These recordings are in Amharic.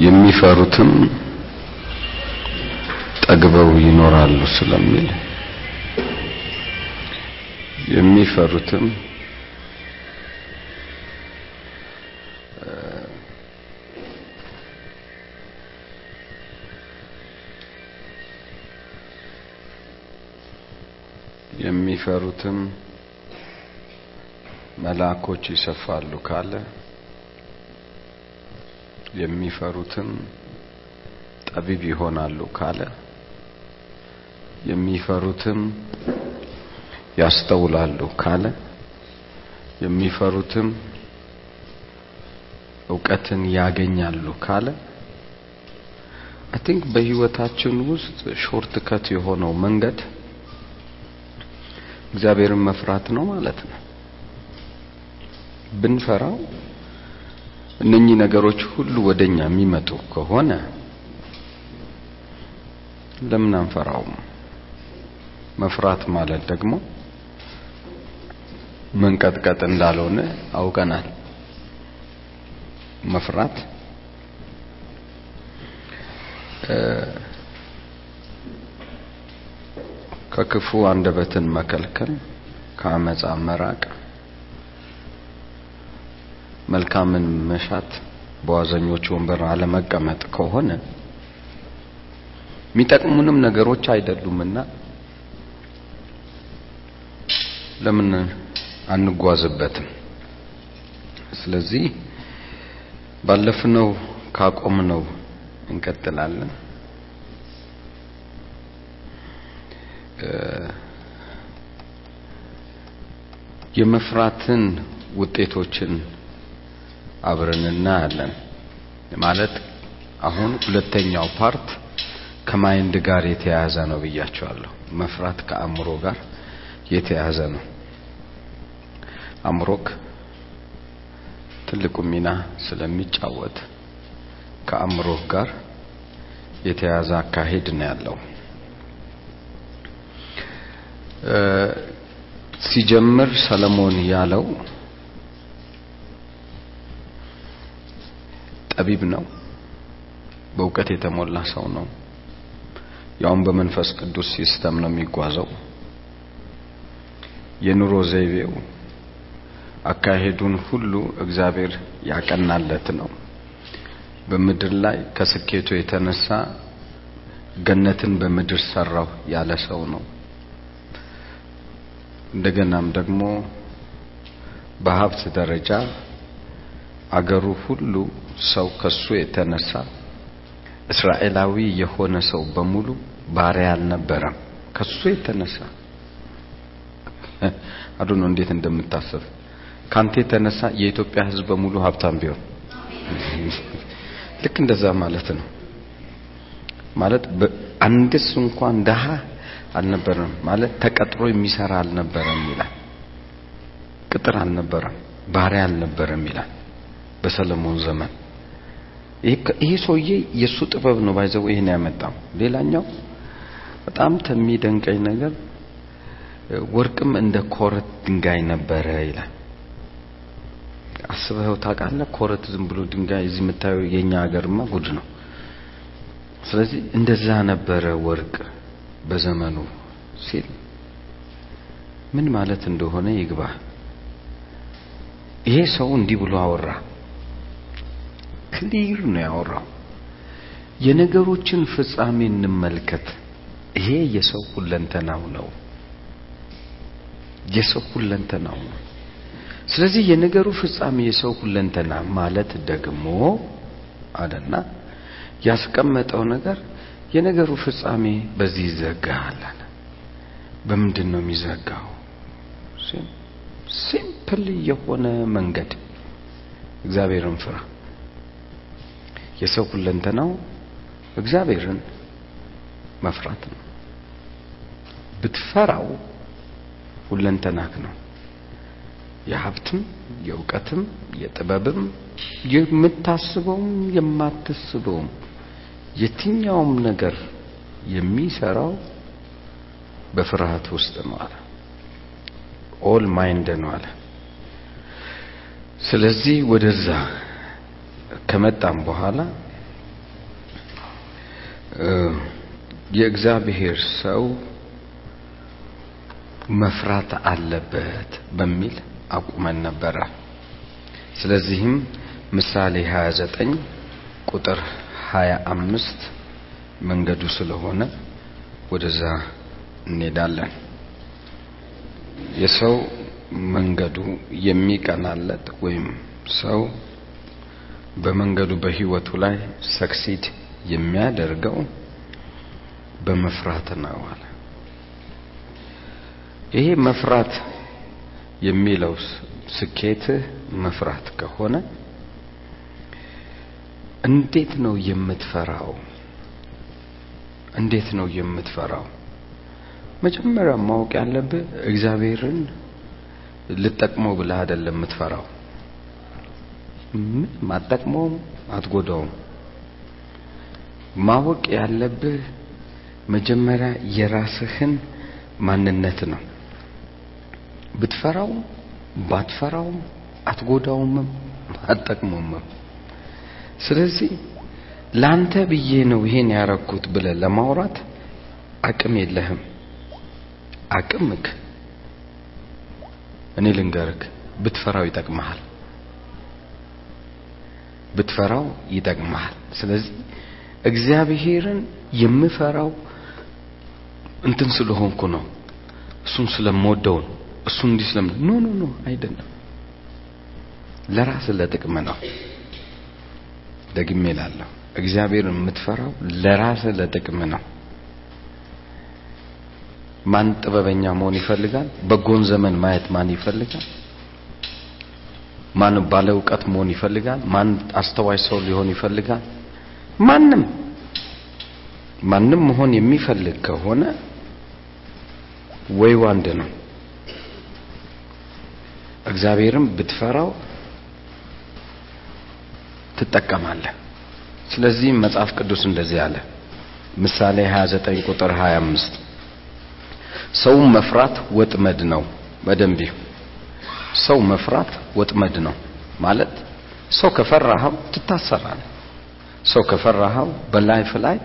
የሚፈሩትም ጠግበው ይኖራሉ ስለሚል የሚፈሩትም የሚፈሩትም መልአኮች ይሰፋሉ ካለ የሚፈሩትም ጠቢብ ይሆናሉ ካለ የሚፈሩትም ያስተውላሉ ካለ የሚፈሩትም እውቀትን ያገኛሉ ካለ I think በህይወታችን ውስጥ shortcut የሆነው መንገድ እግዚአብሔርን መፍራት ነው ማለት ነው። ብንፈራው እነኚህ ነገሮች ሁሉ ወደኛ የሚመጡ ከሆነ ለምን አንፈራውም? መፍራት ማለት ደግሞ መንቀጥቀጥ እንዳልሆነ አውቀናል። መፍራት ከክፉ አንደበትን መከልከል፣ ከአመፃ መራቅ፣ መልካምን መሻት፣ በዋዘኞች ወንበር አለመቀመጥ ከሆነ የሚጠቅሙንም ነገሮች አይደሉምና ለምን አንጓዝበትም? ስለዚህ ባለፍነው ካቆምነው እንቀጥላለን። የመፍራትን ውጤቶችን አብረን እናያለን። ማለት አሁን ሁለተኛው part ከ mind ጋር የተያያዘ ነው ብያቸዋለሁ። መፍራት ከአእምሮ ጋር የተያያዘ ነው። አእምሮክ ትልቁ ሚና ስለሚጫወት ከአእምሮህ ጋር የተያያዘ አካሄድ ነው ያለው። ሲጀምር ሰለሞን ያለው ጠቢብ ነው፣ በእውቀት የተሞላ ሰው ነው። ያውም በመንፈስ ቅዱስ system ነው የሚጓዘው። የኑሮ ዘይቤው አካሄዱን ሁሉ እግዚአብሔር ያቀናለት ነው። በምድር ላይ ከስኬቱ የተነሳ ገነትን በምድር ሰራው ያለ ሰው ነው። እንደገናም ደግሞ በሀብት ደረጃ አገሩ ሁሉ ሰው ከሱ የተነሳ እስራኤላዊ የሆነ ሰው በሙሉ ባሪያ አልነበረም። ከሱ የተነሳ አዱኖ እንዴት እንደምታስብ ካንተ የተነሳ የኢትዮጵያ ሕዝብ በሙሉ ሀብታም ቢሆን ልክ እንደዛ ማለት ነው። ማለት አንድስ እንኳን ደሃ አልነበረም ማለት ተቀጥሮ የሚሰራ አልነበረም ይላል። ቅጥር አልነበረም፣ ባሪያ አልነበረም ይላል በሰለሞን ዘመን። ይሄ ሰውዬ የእሱ ጥበብ ነው ባይዘው ይሄን ያመጣው። ሌላኛው በጣም ከሚደንቀኝ ነገር ወርቅም እንደ ኮረት ድንጋይ ነበረ ይላል። አስበኸው ታውቃለህ? ኮረት ዝም ብሎ ድንጋይ እዚህ የምታየው የኛ ሀገርማ ጉድ ነው። ስለዚህ እንደዛ ነበረ ወርቅ በዘመኑ ሲል ምን ማለት እንደሆነ ይግባ። ይሄ ሰው እንዲህ ብሎ አወራ። ክሊር ነው ያወራው። የነገሮችን ፍጻሜ እንመልከት። ይሄ የሰው ሁለንተናው ነው። የሰው ሁለንተናው ነው። ስለዚህ የነገሩ ፍጻሜ የሰው ሁለንተና ማለት ደግሞ አለና ያስቀመጠው ነገር የነገሩ ፍጻሜ በዚህ ይዘጋል አለ። በምንድን ነው የሚዘጋው? ሲምፕል የሆነ መንገድ እግዚአብሔርን ፍራ። የሰው ሁለንተናው እግዚአብሔርን መፍራት ነው። ብትፈራው ሁለንተናክ ነው። የሀብትም የእውቀትም የጥበብም የምታስበውም የማትስበውም የትኛውም ነገር የሚሰራው በፍርሃት ውስጥ ነው አለ። all mind ነው አለ። ስለዚህ ወደዛ ከመጣም በኋላ የእግዚአብሔር ሰው መፍራት አለበት በሚል አቁመን ነበረ። ስለዚህም ምሳሌ 29 ቁጥር 25 መንገዱ ስለሆነ ወደዛ እንሄዳለን። የሰው መንገዱ የሚቀናለት ወይም ሰው በመንገዱ በህይወቱ ላይ ሰክሲድ የሚያደርገው በመፍራት ነው አለ። ይሄ መፍራት የሚለው ስኬትህ መፍራት ከሆነ እንዴት ነው የምትፈራው? እንዴት ነው የምትፈራው? መጀመሪያ ማወቅ ያለብህ እግዚአብሔርን ልጠቅመው ብለህ አይደለም የምትፈራው። ምንም አትጠቅመውም፣ አትጎዳውም። ማወቅ ያለብህ መጀመሪያ የራስህን ማንነት ነው። ብትፈራው ባትፈራውም አትጎዳውምም አትጠቅመውምም። ስለዚህ ላንተ ብዬ ነው ይሄን ያረኩት ብለህ ለማውራት አቅም የለህም። አቅምክ እኔ ልንገርክ፣ ብትፈራው ይጠቅመሃል። ብትፈራው ይጠቅመሃል። ስለዚህ እግዚአብሔርን የምፈራው እንትን ስለሆንኩ ነው፣ እሱን ስለምወደው ነው፣ እሱን እንዲህ ስለም no no no አይደለም። ለራስ ለጥቅም ነው። ደግሜ እላለሁ፣ እግዚአብሔርን የምትፈራው ለራስ ለጥቅም ነው። ማን ጥበበኛ መሆን ይፈልጋል? በጎን ዘመን ማየት ማን ይፈልጋል? ማን ባለ እውቀት መሆን ይፈልጋል? ማን አስተዋይ ሰው ሊሆን ይፈልጋል? ማንም ማንም መሆን የሚፈልግ ከሆነ ወይ ዋንድ ነው። እግዚአብሔርም ብትፈራው ትጠቀማለህ። ስለዚህ መጽሐፍ ቅዱስ እንደዚህ አለ። ምሳሌ 29 ቁጥር 25 ሰውን መፍራት ወጥመድ ነው። በደንብ ሰው መፍራት ወጥመድ ነው ማለት ሰው ከፈራኸው ትታሰራለህ። ሰው ከፈራኸው በላይፍ ላይ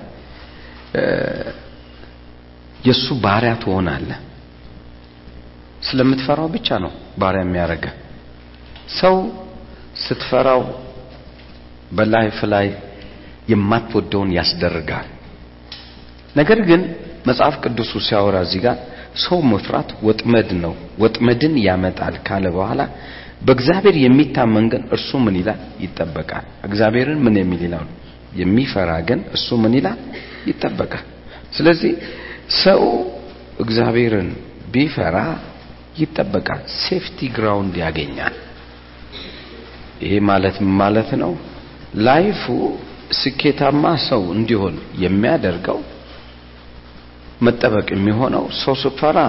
የሱ ባሪያ ትሆናለህ። ስለምትፈራው ብቻ ነው ባሪያ የሚያደርገ ሰው ስትፈራው በላይፍ ላይ የማትወደውን ያስደርጋል። ነገር ግን መጽሐፍ ቅዱሱ ሲያወራ እዚህ ጋር ሰው መፍራት ወጥመድ ነው፣ ወጥመድን ያመጣል ካለ በኋላ በእግዚአብሔር የሚታመን ግን እርሱ ምን ይላል? ይጠበቃል። እግዚአብሔርን ምን የሚል ይላል? የሚፈራ ግን እሱ ምን ይላል? ይጠበቃል። ስለዚህ ሰው እግዚአብሔርን ቢፈራ ይጠበቃል፣ safety ground ያገኛል። ይሄ ማለት ማለት ነው? life ኡ ስኬታማ ሰው እንዲሆን የሚያደርገው መጠበቅ የሚሆነው ሰው ስትፈራ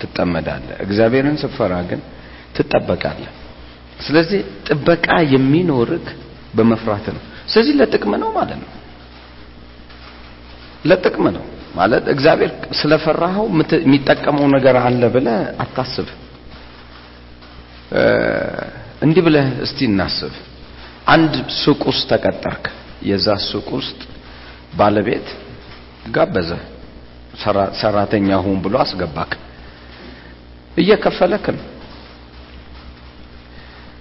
ትጠመዳለህ፣ እግዚአብሔርን ስትፈራ ግን ትጠበቃለህ። ስለዚህ ጥበቃ የሚኖርክ በመፍራት ነው። ስለዚህ ለጥቅም ነው ማለት ነው። ለጥቅም ነው ማለት እግዚአብሔር ስለፈራኸው የሚጠቀመው ነገር አለ ብለህ አታስብ። እንዲህ ብለህ እስቲ እናስብ። አንድ ሱቅ ውስጥ ተቀጠርክ። የዛ ሱቅ ውስጥ ባለቤት ጋበዘ። ሰራተኛ ሁን ብሎ አስገባክ። እየከፈለክ ነው።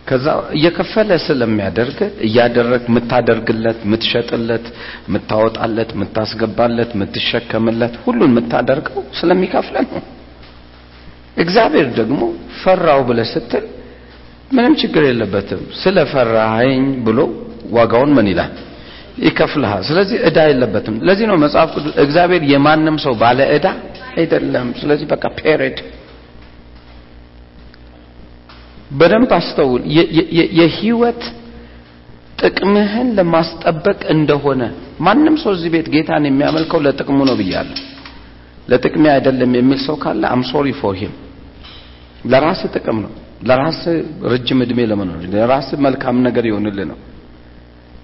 ከዛ እየከፈለ ስለሚያደርግ እያደረግ የምታደርግለት፣ የምትሸጥለት፣ የምታወጣለት፣ የምታስገባለት፣ የምትሸከምለት ሁሉን የምታደርገው ስለሚከፍለ ነው። እግዚአብሔር ደግሞ ፈራው ብለህ ስትል ምንም ችግር የለበትም። ስለፈራኸኝ ብሎ ዋጋውን ምን ይላል ይከፍልሃል። ስለዚህ ዕዳ የለበትም። ለዚህ ነው መጽሐፍ ቅዱስ እግዚአብሔር የማንም ሰው ባለ ዕዳ አይደለም። ስለዚህ በቃ period በደንብ አስተውል። የህይወት ጥቅምህን ለማስጠበቅ እንደሆነ ማንም ሰው እዚህ ቤት ጌታን የሚያመልከው ለጥቅሙ ነው ብያለሁ። ለጥቅሜ አይደለም የሚል ሰው ካለ I'm sorry for him። ለራስ ጥቅም ነው። ለራስ ረጅም እድሜ ለመኖር ለራስ መልካም ነገር ይሆንልህ ነው።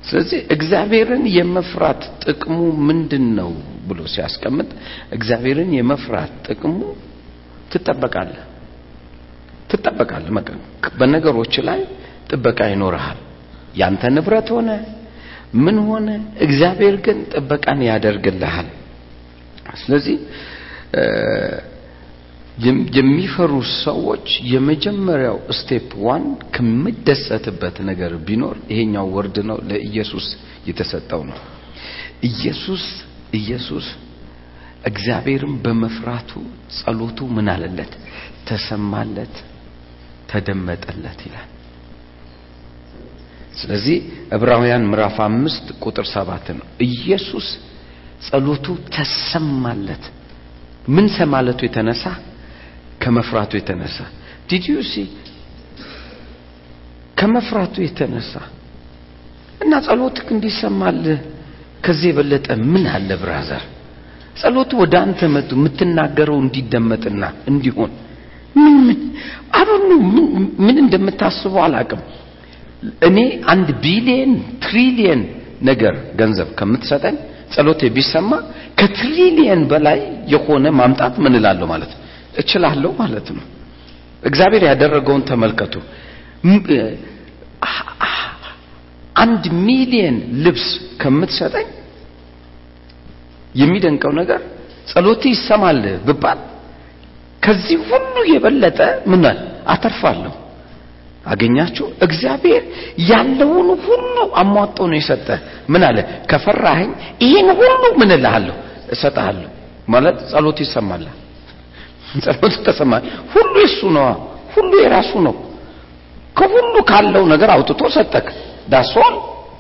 ስለዚህ እግዚአብሔርን የመፍራት ጥቅሙ ምንድን ነው ብሎ ሲያስቀምጥ እግዚአብሔርን የመፍራት ጥቅሙ ትጠበቃለህ ትጠበቃለህ። በነገሮች ላይ ጥበቃ ይኖርሃል። ያንተ ንብረት ሆነ ምን ሆነ? እግዚአብሔር ግን ጥበቃን ያደርግልሃል። ስለዚህ የሚፈሩ ሰዎች የመጀመሪያው step one ከምደሰትበት ነገር ቢኖር ይሄኛው word ነው። ለኢየሱስ የተሰጠው ነው። ኢየሱስ ኢየሱስ እግዚአብሔርን በመፍራቱ ጸሎቱ ምን አለለት? ተሰማለት፣ ተደመጠለት ይላል። ስለዚህ ዕብራውያን ምዕራፍ አምስት ቁጥር ሰባት ነው። ኢየሱስ ጸሎቱ ተሰማለት። ምን ሰማለቱ የተነሳ ከመፍራቱ የተነሳ ዲድ ከመፍራቱ የተነሳ እና ጸሎትክ እንዲሰማልህ ከዚህ የበለጠ ምን አለ brother? ጸሎቱ ወደ አንተ መጡ የምትናገረው እንዲደመጥና እንዲሆን ምን ምን እንደምታስበው አላቅም። እኔ አንድ ቢሊየን ትሪሊየን ነገር ገንዘብ ከምትሰጠኝ ጸሎቴ ቢሰማ ከትሪሊየን በላይ የሆነ ማምጣት ምን እላለሁ ማለት እችላለሁ ማለት ነው። እግዚአብሔር ያደረገውን ተመልከቱ። አንድ ሚሊየን ልብስ ከምትሰጠኝ የሚደንቀው ነገር ጸሎቴ ይሰማል ብባል ከዚህ ሁሉ የበለጠ ምን አተርፋለሁ። አገኛችሁ? እግዚአብሔር ያለውን ሁሉ አሟጦ ነው የሰጠ። ምን አለ? ከፈራኸኝ ይህን ሁሉ ምን እልሃለሁ እሰጥሃለሁ። ማለት ጸሎት ይሰማል። ጸሎት ተሰማ። ሁሉ የሱ ነው። ሁሉ የራሱ ነው። ከሁሉ ካለው ነገር አውጥቶ ሰጠክ። ዳሶል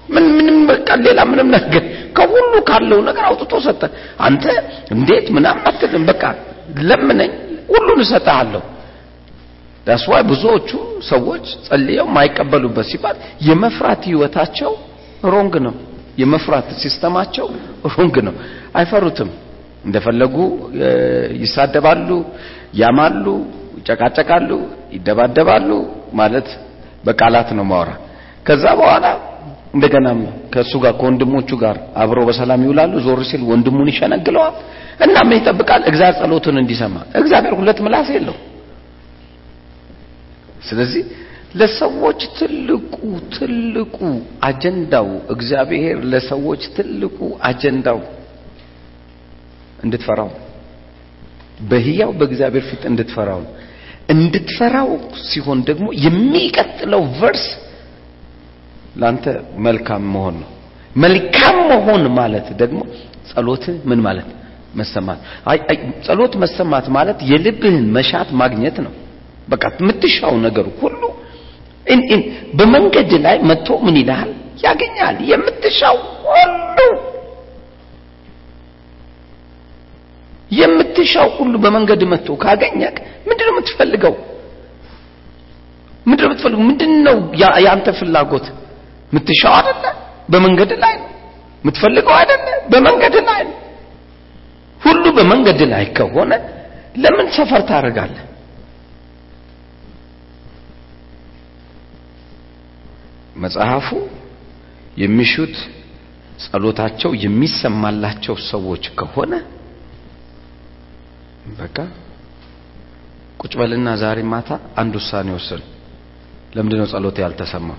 ምን ምንም በቃ ሌላ ምንም ነገር ከሁሉ ካለው ነገር አውጥቶ ሰጠ። አንተ እንዴት ምናምን አትልም። በቃ ለምነኝ ሁሉን እሰጥሃለሁ። ዳስዋይ ብዙዎቹ ሰዎች ጸልየው ማይቀበሉበት ሲባል የመፍራት ህይወታቸው wrong ነው። የመፍራት ሲስተማቸው wrong ነው። አይፈሩትም። እንደፈለጉ ይሳደባሉ፣ ያማሉ፣ ይጨቃጨቃሉ፣ ይደባደባሉ። ማለት በቃላት ነው ማወራ። ከዛ በኋላ እንደገናም ከእሱ ጋር ከወንድሞቹ ጋር አብሮ በሰላም ይውላሉ። ዞር ሲል ወንድሙን ይሸነግለዋል እና ምን ይጠብቃል? እግዚአብሔር ጸሎቱን እንዲሰማ። እግዚአብሔር ሁለት ምላስ የለው። ስለዚህ ለሰዎች ትልቁ ትልቁ አጀንዳው እግዚአብሔር ለሰዎች ትልቁ አጀንዳው እንድትፈራው በህያው በእግዚአብሔር ፊት እንድትፈራው እንድትፈራው ሲሆን ደግሞ የሚቀጥለው ቨርስ ላንተ መልካም መሆን ነው። መልካም መሆን ማለት ደግሞ ጸሎት ምን ማለት መሰማት። ጸሎት መሰማት ማለት የልብህን መሻት ማግኘት ነው። በቃ የምትሻው ነገር ሁሉ በመንገድ ላይ መጥቶ ምን ይልሃል? ያገኛል። የምትሻው ሁሉ የምትሻው ሁሉ በመንገድ መጥቶ ካገኘክ ምንድነው የምትፈልገው? ምንድነው የምትፈልገው? ምንድነው ያንተ ፍላጎት? የምትሻው አይደለ? በመንገድ ላይ ነው። የምትፈልገው አይደለ? በመንገድ ላይ ነው። ሁሉ በመንገድ ላይ ከሆነ ለምን ሰፈር ታደርጋለህ? መጽሐፉ የሚሹት ጸሎታቸው የሚሰማላቸው ሰዎች ከሆነ በቃ ቁጭ በልና ዛሬ ማታ አንድ ውሳኔ ወስን። ለምንድን ነው ጸሎት ያልተሰማው?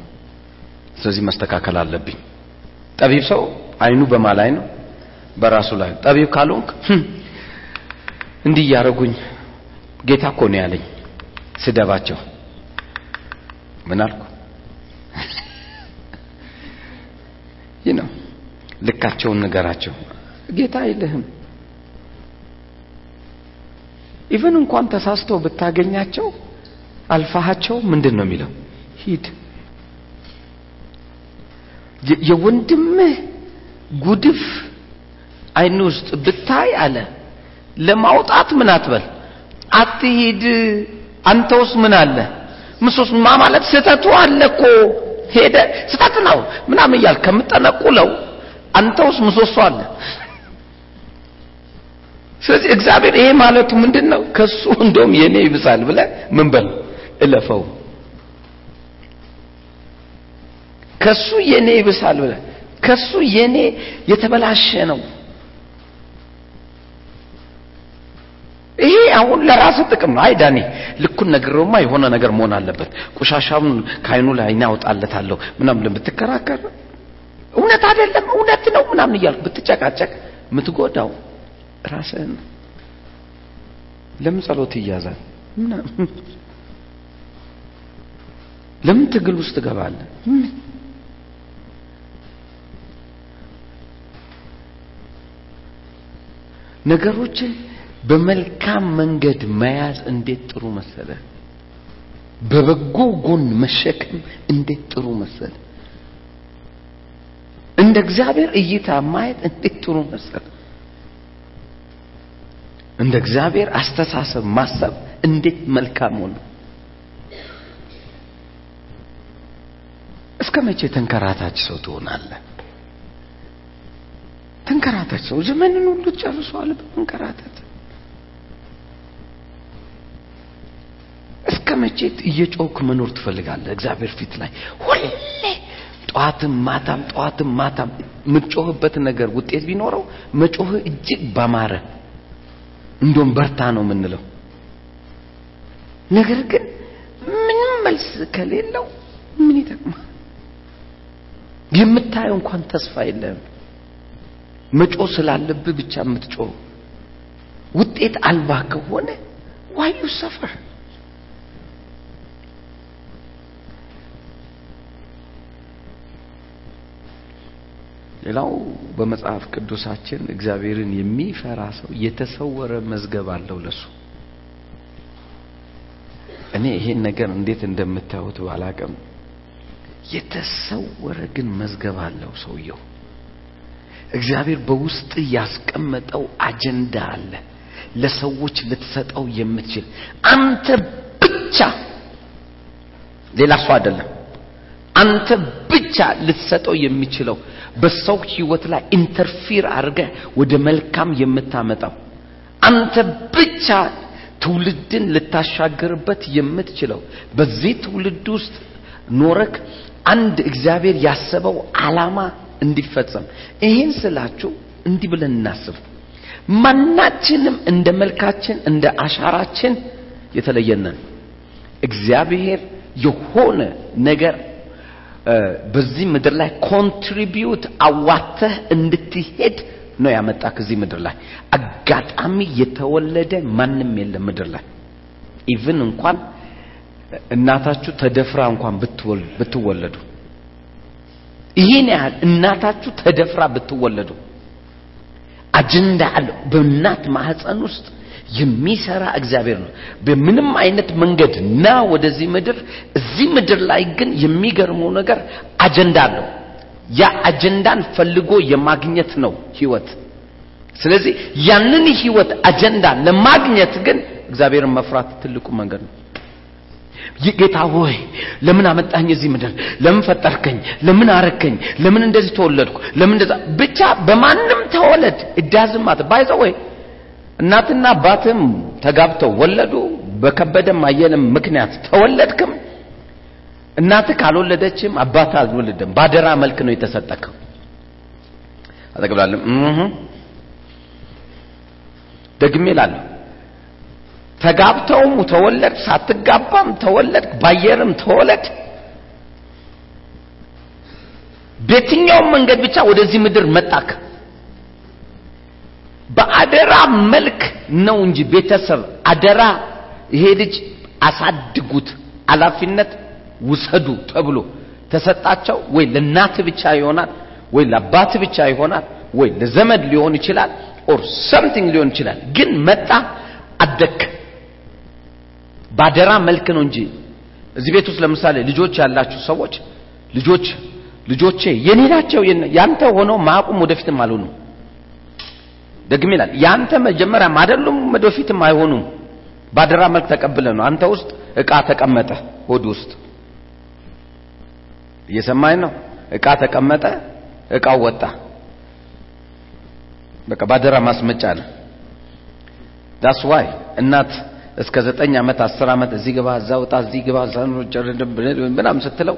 ስለዚህ መስተካከል አለብኝ። ጠቢብ ሰው አይኑ በማን ላይ ነው? በራሱ ላይ። ጠቢብ ካልሆንክ እንዲህ እያደረጉኝ ጌታ እኮ ነው ያለኝ። ስደባቸው ምን አልኩ? ይህ ነው ልካቸውን ንገራቸው። ጌታ አይልህም። even እንኳን ተሳስተው ብታገኛቸው አልፋሃቸው ምንድን ነው የሚለው? ሂድ የወንድምህ ጉድፍ አይን ውስጥ ብታይ አለ ለማውጣት ምን አትበል፣ አትሂድ። አንተውስ ምን አለ ምሶስ ማ ማለት ስህተቱ አለ ሄደ ስህተት ነው ምናምን እያል ከምጠነቁለው አንተውስ ምሰሶ አለ። ስለዚህ እግዚአብሔር ይሄ ማለቱ ምንድን ነው? ከሱ እንደውም የኔ ይብሳል ብለ ምን በል እለፈው። ከሱ የኔ ይብሳል ብለ ከሱ የኔ የተበላሸ ነው። ይሄ አሁን ለራስ ጥቅም ነው። አይ ዳኒ ልኩን ነግረውማ የሆነ ነገር መሆን አለበት፣ ቆሻሻውን ከአይኑ ላይ እኔ አወጣለታለሁ ምናምን ብትከራከር እውነት አይደለም እውነት ነው ምናምን እያልክ ብትጨቃጨቅ የምትጎዳው ራስህን ለምን ጸሎት ይያዛል? ለምን ትግል ውስጥ ትገባለህ? ነገሮችን በመልካም መንገድ መያዝ እንዴት ጥሩ መሰለ። በበጎ ጎን መሸከም እንዴት ጥሩ መሰለ። እንደ እግዚአብሔር እይታ ማየት እንዴት ጥሩ መሰለ። እንደ እግዚአብሔር አስተሳሰብ ማሰብ እንዴት መልካም ሆነ። እስከ መቼ ተንከራታች ሰው ትሆናለህ? ተንከራታች ሰው ዘመንን ሁሉ ጨርሷል በመንከራተት። እስከ መቼ እየጮክ መኖር ትፈልጋለህ? እግዚአብሔር ፊት ላይ ሁሌ ጠዋትም ማታም ጠዋትም ማታም የምትጮህበት ነገር ውጤት ቢኖረው መጮህ እጅግ ባማረ እንደውም በርታ ነው የምንለው። ነገር ግን ምንም መልስ ከሌለው ምን ይጠቅማል? የምታየው እንኳን ተስፋ የለም። መጮህ ስላለብህ ብቻ የምትጮህ ውጤት አልባ ከሆነ ዋዩ ሰፈር ሌላው በመጽሐፍ ቅዱሳችን እግዚአብሔርን የሚፈራ ሰው የተሰወረ መዝገብ አለው ለሱ። እኔ ይሄን ነገር እንዴት እንደምታዩት ባላቅም የተሰወረ ግን መዝገብ አለው ሰውየው። እግዚአብሔር በውስጥ ያስቀመጠው አጀንዳ አለ። ለሰዎች ልትሰጠው የምትችል አንተ ብቻ፣ ሌላ ሰው አይደለም። አንተ ብቻ ልትሰጠው የሚችለው በሰው ህይወት ላይ ኢንተርፊር አድርገ ወደ መልካም የምታመጣው አንተ ብቻ ትውልድን ልታሻገርበት የምትችለው በዚህ ትውልድ ውስጥ ኖረክ አንድ እግዚአብሔር ያሰበው ዓላማ እንዲፈጸም። ይሄን ስላችሁ እንዲህ ብለን እናስብ። ማናችንም እንደ መልካችን እንደ አሻራችን የተለየነን እግዚአብሔር የሆነ ነገር በዚህ ምድር ላይ contribute አዋተህ እንድትሄድ ነው ያመጣ ከዚህ ምድር ላይ። አጋጣሚ የተወለደ ማንም የለም ምድር ላይ። ኢቭን እንኳን እናታችሁ ተደፍራ እንኳን ብትወለዱ። ይህን ያህል እናታችሁ ተደፍራ ብትወለዱ። አጀንዳ አለው። በእናት ማህፀን ውስጥ የሚሰራ እግዚአብሔር ነው። በምንም አይነት መንገድ ና ወደዚህ ምድር። እዚህ ምድር ላይ ግን የሚገርመው ነገር አጀንዳ አለው። ያ አጀንዳን ፈልጎ የማግኘት ነው ህይወት። ስለዚህ ያንን ህይወት አጀንዳ ለማግኘት ግን እግዚአብሔርን መፍራት ትልቁ መንገድ ነው። ጌታ ሆይ ለምን አመጣኝ እዚህ ምድር? ለምን ፈጠርከኝ? ለምን አረከኝ? ለምን እንደዚህ ተወለድኩ? ለምን ብቻ በማንም ተወለድ እዳዝማት ባይዘው ወይ እናትና አባትም ተጋብተው ወለዱ። በከበደም አየለም ምክንያት ተወለድክም። እናትህ ካልወለደችም አባትህ አልወለደም። ባደራ መልክ ነው የተሰጠከው። አጠቅላለም ደግሜ እላለሁ ተጋብተውም ተወለድ፣ ሳትጋባም ተወለድ፣ ባየርም ተወለድ፣ በየትኛውም መንገድ ብቻ ወደዚህ ምድር መጣክ። በአደራ መልክ ነው እንጂ ቤተሰብ አደራ ይሄ ልጅ አሳድጉት፣ ኃላፊነት ውሰዱ ተብሎ ተሰጣቸው። ወይ ለእናት ብቻ ይሆናል፣ ወይ ለአባት ብቻ ይሆናል፣ ወይ ለዘመድ ሊሆን ይችላል፣ or something ሊሆን ይችላል። ግን መጣ አደክ ባደራ መልክ ነው እንጂ እዚህ ቤት ውስጥ ለምሳሌ ልጆች ያላችሁ ሰዎች ልጆች ልጆቼ የኔ ናቸው ያንተ ሆነው ማቁም ወደፊትም አልሆኑም። ደግሜ ይላል ያንተ መጀመሪያም አይደሉም ወደፊትም አይሆኑም። ባደራ መልክ ተቀብለ ነው። አንተ ውስጥ እቃ ተቀመጠ ሆድ ውስጥ እየሰማኝ ነው። እቃ ተቀመጠ፣ እቃው ወጣ። በቃ ባደራ ማስቀመጫ ነው። that's why እናት እስከ ዘጠኝ ዓመት አስር ዓመት እዚህ ግባ እዛ ውጣ እዚህ ግባ ምናምን ስትለው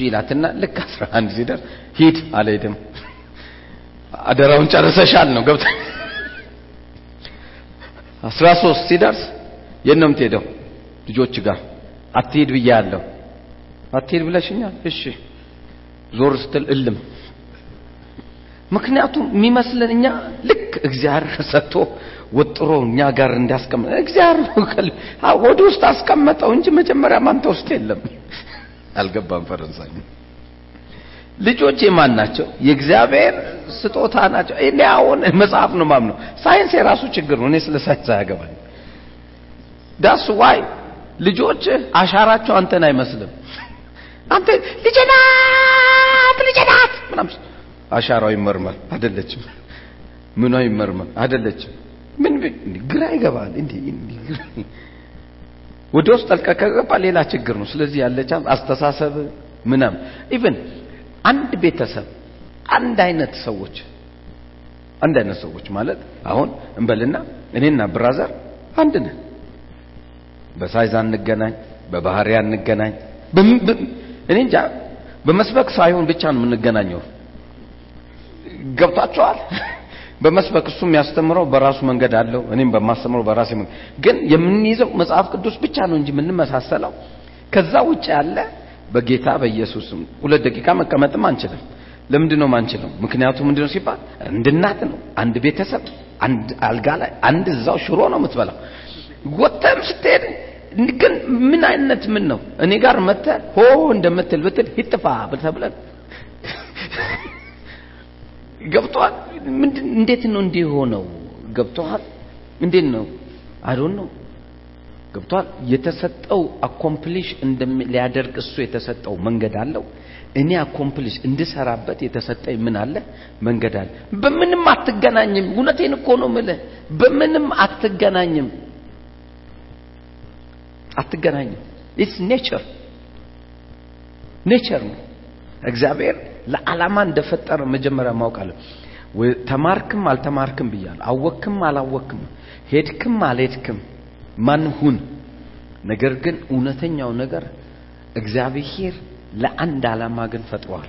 ይላትና ልክ አስራ አንድ ሲደርስ ሂድ አልሄድም አደራውን ጨርሰሻል ነው። ገብታ አስራ ሲደርስ የት ነው የምትሄደው? ልጆች ጋር አትሄድ ብያለሁ። አትሄድ ብለሽኛል? እሺ። ዞር ስትል እልም። ምክንያቱም የሚመስለን እኛ ልክ እግዚአብሔር ሰጥቶ ወጥሮ እኛ ጋር እንዲያስቀምጥ እግዚአብሔር ወደ ውስጥ አስቀመጠው እንጂ መጀመሪያ አንተ ውስጥ የለም። አልገባም ፈረንሳይ ልጆች የማን ናቸው? የእግዚአብሔር ስጦታ ናቸው። እኔ አሁን መጽሐፍ ነው ማምነው ሳይንስ የራሱ ችግር ነው። እኔ ስለ ሳይንስ አያገባኝ that's why? ልጆች አሻራቸው አንተን አይመስልም። አንተ ልጅናት ልጅናት ምናምን። አሻራው ይመርመር። አይደለችም። ምኗ ይመርመር? አይደለችም። ምን ግራ ይገባል። እንዴ ወደ ውስጥ ጠልቀ ከገባ ሌላ ችግር ነው። ስለዚህ ያለቻ አስተሳሰብ ምናም even አንድ ቤተሰብ አንድ አይነት ሰዎች አንድ አይነት ሰዎች ማለት አሁን እንበልና እኔና brother አንድ ነን። በ size አንገናኝ በባህሪ አንገናኝ እኔ እንጃ በመስበክ ሳይሆን ብቻ ነው የምንገናኘው። ገብቷቸዋል? በመስበክ እሱ የሚያስተምረው በራሱ መንገድ አለው እኔም በማስተምረው በራሴ መንገድ። ግን የምንይዘው መጽሐፍ ቅዱስ ብቻ ነው እንጂ የምንመሳሰለው። ከዛ ውጭ ያለ በጌታ በኢየሱስም ሁለት ደቂቃ መቀመጥም አንችልም። ለምንድን ነው ማንችለው? ምክንያቱም ምንድነው ሲባል አንድ እናት ነው። አንድ ቤተሰብ አንድ አልጋ ላይ አንድ እዛው ሽሮ ነው የምትበላው። ወተም ስትሄድ ግን ምን አይነት ምን ነው? እኔ ጋር መተ ሆ እንደምትል ብትል ይጥፋ ብለብለን ገብቷል እንዴት ነው እንዲህ ሆነው ገብቷል እንዴት ነው? I don't know ገብቷል። የተሰጠው accomplish ሊያደርግ እሱ የተሰጠው መንገድ አለው። እኔ accomplish እንድሰራበት የተሰጠኝ ምን አለ? መንገድ አለ። በምንም አትገናኝም። እውነቴን እኮ ነው ምልህ በምንም አትገናኝም። አትገናኝም። it's nature nature ነው። እግዚአብሔር ለዓላማ እንደፈጠረ መጀመሪያ ማውቃለሁ ተማርክም አልተማርክም ብያለሁ። አወክም አላወክም ሄድክም አልሄድክም ማን ሁን። ነገር ግን እውነተኛው ነገር እግዚአብሔር ለአንድ ዓላማ ግን ፈጥሯል።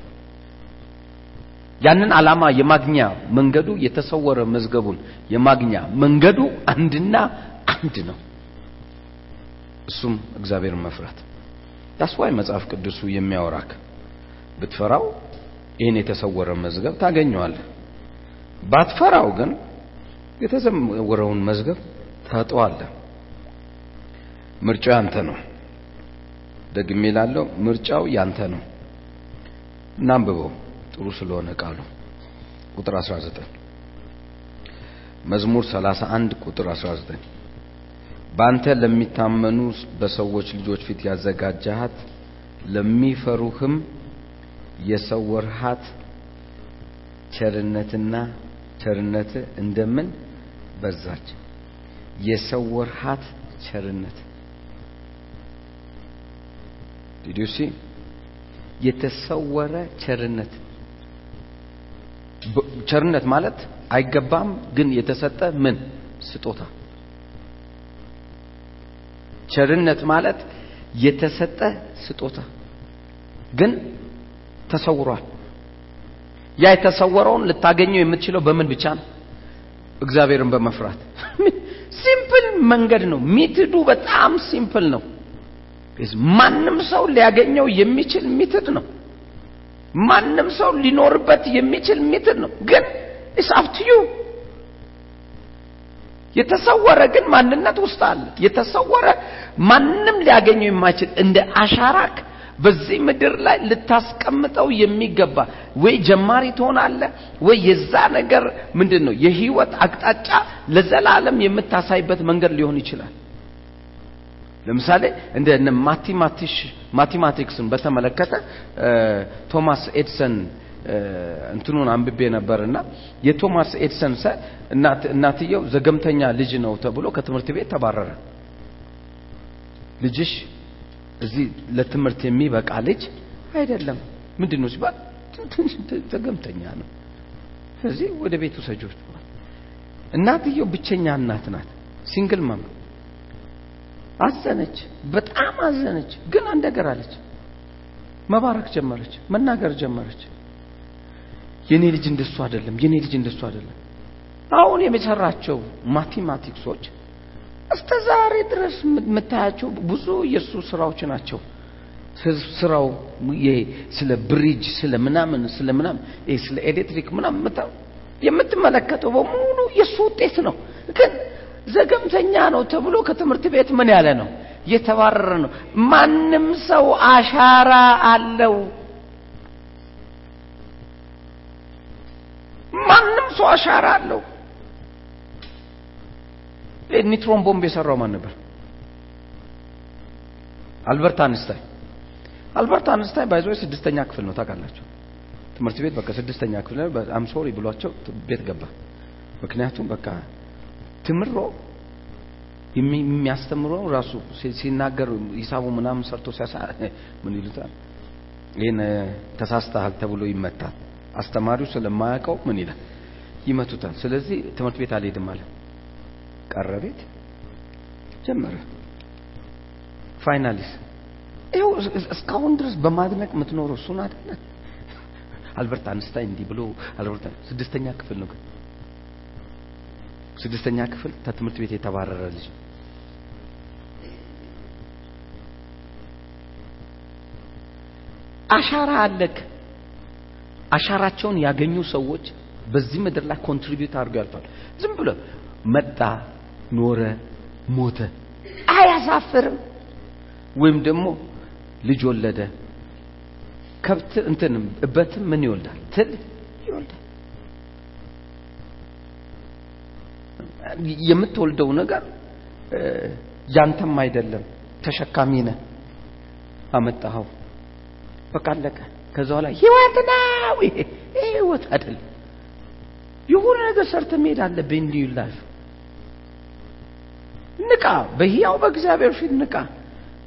ያንን ዓላማ የማግኛ መንገዱ የተሰወረ መዝገቡን የማግኛ መንገዱ አንድና አንድ ነው። እሱም እግዚአብሔርን መፍራት። ያስዋይ መጽሐፍ ቅዱሱ የሚያወራክ ብትፈራው ይህን የተሰወረ መዝገብ ታገኘዋለህ። ባትፈራው ግን የተሰወረውን መዝገብ ታጠዋለህ ምርጫው ያንተ ነው። ደግሜ ላለው ምርጫው ያንተ ነው። እናንብበው ጥሩ ስለሆነ ቃሉ። ቁጥር 19 መዝሙር 31 ቁጥር 19 በአንተ ለሚታመኑ በሰዎች ልጆች ፊት ያዘጋጃሃት ለሚፈሩህም የሰወርሃት ቸርነትና ቸርነት እንደምን በዛች። የሰወርሃት ቸርነት ዲዲሲ የተሰወረ ቸርነት። ቸርነት ማለት አይገባም ግን የተሰጠ ምን? ስጦታ። ቸርነት ማለት የተሰጠ ስጦታ ግን ተሰውሯል። ያ የተሰወረውን ልታገኘው የምትችለው በምን ብቻ ነው? እግዚአብሔርን በመፍራት። simple መንገድ ነው። method ኡ በጣም simple ነው ማንም ሰው ሊያገኘው የሚችል method ነው ማንም ሰው ሊኖርበት የሚችል method ነው ግን it's up to you የተሰወረ ግን ማንነት ውስጥ አለ የተሰወረ ማንም ሊያገኘው የማይችል እንደ አሻራክ በዚህ ምድር ላይ ልታስቀምጠው የሚገባ ወይ ጀማሪ ትሆናለ ወይ የዛ ነገር ምንድን ነው የህይወት አቅጣጫ ለዘላለም የምታሳይበት መንገድ ሊሆን ይችላል ለምሳሌ እንደ mathematics ን በተመለከተ ቶማስ ኤዲሰን እንትኑን አንብቤ ነበርና የቶማስ ኤዲሰን ሰ እናትየው ዘገምተኛ ልጅ ነው ተብሎ ከትምህርት ቤት ተባረረ። ልጅሽ እዚህ ለትምህርት የሚበቃ ልጅ አይደለም። ምንድን ነው ሲባል ዘገምተኛ ነው። ስለዚህ ወደ ቤቱ ሰጆች እናትየው ብቸኛ እናት ናት። single mom አዘነች በጣም አዘነች። ግን አንድ ነገር አለች። መባረክ ጀመረች መናገር ጀመረች። የኔ ልጅ እንደሱ አይደለም የኔ ልጅ እንደሱ አይደለም። አሁን የመሰራቸው ማቴማቲክሶች እስከ ዛሬ ድረስ የምታያቸው ብዙ የእሱ ስራዎች ናቸው። ስራው ስለ ብሪጅ ስለ ምናምን ስለ ምናምን ስለ ኤሌክትሪክ ምናምን የምትመለከተው በሙሉ የእሱ ውጤት ነው። ግን ዘገምተኛ ነው ተብሎ ከትምህርት ቤት ምን ያለ ነው የተባረረ ነው። ማንም ሰው አሻራ አለው። ማንም ሰው አሻራ አለው። ይሄ ኒውትሮን ቦምብ የሰራው ማን ነበር? አልበርት አንስታይን አልበርት አንስታይን ባይዞ ስድስተኛ ክፍል ነው ታውቃላችሁ። ትምህርት ቤት በቃ ስድስተኛ ክፍል በጣም sorry ብሏቸው ቤት ገባ። ምክንያቱም በቃ ተምሮ የሚ- የሚያስተምረው ራሱ ሲናገር ሂሳቡ ምናምን ሰርቶ ሲያሳ ምን ይሉታል? ይህን ተሳስተሃል ተብሎ ይመታል። አስተማሪው ስለማያውቀው ምን ይላል? ይመቱታል። ስለዚህ ትምህርት ቤት አልሄድም አለ። ቀረ ቤት ጀመረ። finally ስ ይኸው እስ- እስካሁን ድረስ በማድነቅ የምትኖረው እሱን አይደለ? አልበርት አንስታይን እንዲህ ብሎ አልበርት ስድስተኛ ክፍል ነው ግን ስድስተኛ ክፍል ከትምህርት ቤት የተባረረ ልጅ አሻራ አለክ። አሻራቸውን ያገኙ ሰዎች በዚህ ምድር ላይ contribute አድርገው ያልፋል። ዝም ብሎ መጣ፣ ኖረ፣ ሞተ አያሳፍርም። ወይም ደግሞ ልጅ ወለደ። ከብት እንትን እበትም ምን ይወልዳል? ትል ይወልዳል። የምትወልደው ነገር ያንተም አይደለም፣ ተሸካሚ ነህ። አመጣኸው፣ በቃ አለቀ። ከዛ በኋላ ህይወት ነው። ህይወት አይደለም። የሆነ ነገር ሰርተህ መሄድ አለብህ። እንዲሁ ላይፍ ንቃ፣ በህያው በእግዚአብሔር ፊት ንቃ።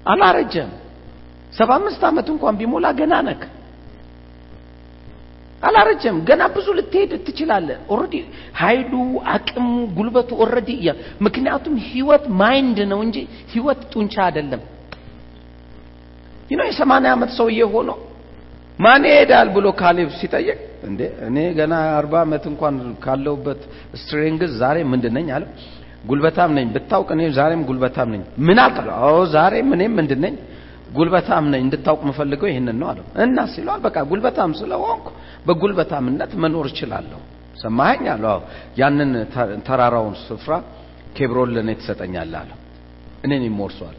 አላረጀም። ሰባ አምስት ዓመት እንኳን ቢሞላ ገና ነህ አላረጀም። ገና ብዙ ልትሄድ ትችላለህ። already ኃይሉ፣ አቅሙ፣ ጉልበቱ already ምክንያቱም ህይወት mind ነው እንጂ ህይወት ጡንቻ አይደለም። ነው የሰማንያ ዓመት ሰውዬ ሆኖ ማን ይሄዳል ብሎ ካሌብ ሲጠይቅ እንዴ እኔ ገና አርባ ዓመት እንኳን ካለሁበት strength ዛሬ ምንድን ነኝ አለ ጉልበታም ነኝ ብታውቅ እኔ ዛሬም ጉልበታም ነኝ ምን አልከ አዎ ዛሬም እኔም ምንድን ነኝ ጉልበታም ነኝ እንድታውቅ የምፈልገው ይህንን ነው አለው። እና ሲለዋል በቃ ጉልበታም ስለሆንኩ በጉልበታምነት መኖር እችላለሁ። ሰማኸኝ አለው። ያንን ተራራውን ስፍራ ኬብሮን ለእኔ ትሰጠኛለህ አለው። እኔን ይሞርሷል።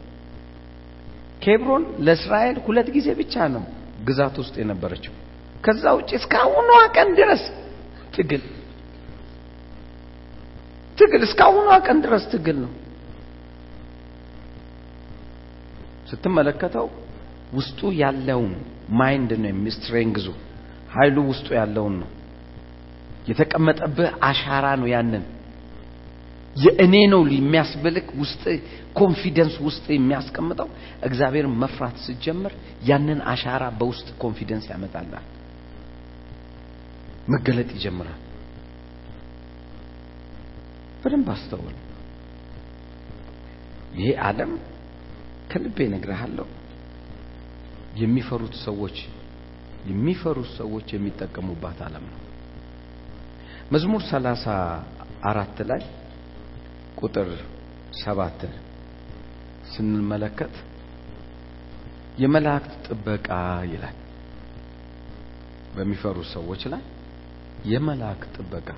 ኬብሮን ለእስራኤል ሁለት ጊዜ ብቻ ነው ግዛት ውስጥ የነበረችው። ከዛ ውጭ እስካሁኗ ቀን ድረስ ትግል ትግል እስካሁኗ ቀን ድረስ ትግል ነው። ስትመለከተው ውስጡ ያለውን mind ነው የሚ strength ዙ። ኃይሉ ውስጡ ያለውን ነው። የተቀመጠብህ አሻራ ነው ያንን። የእኔ ነው የሚያስብልክ ውስጥ confidence ውስጥ የሚያስቀምጠው። እግዚአብሔርን መፍራት ስትጀምር ያንን አሻራ በውስጥ confidence ያመጣላል መገለጥ ይጀምራል። በደንብ አስተውል። ይሄ ዓለም ከልቤ እነግርሃለሁ። የሚፈሩት ሰዎች የሚፈሩት ሰዎች የሚጠቀሙባት ዓለም ነው። መዝሙር ሰላሳ አራት ላይ ቁጥር ሰባት ስንመለከት የመላእክት ጥበቃ ይላል። በሚፈሩት ሰዎች ላይ የመላእክት ጥበቃ።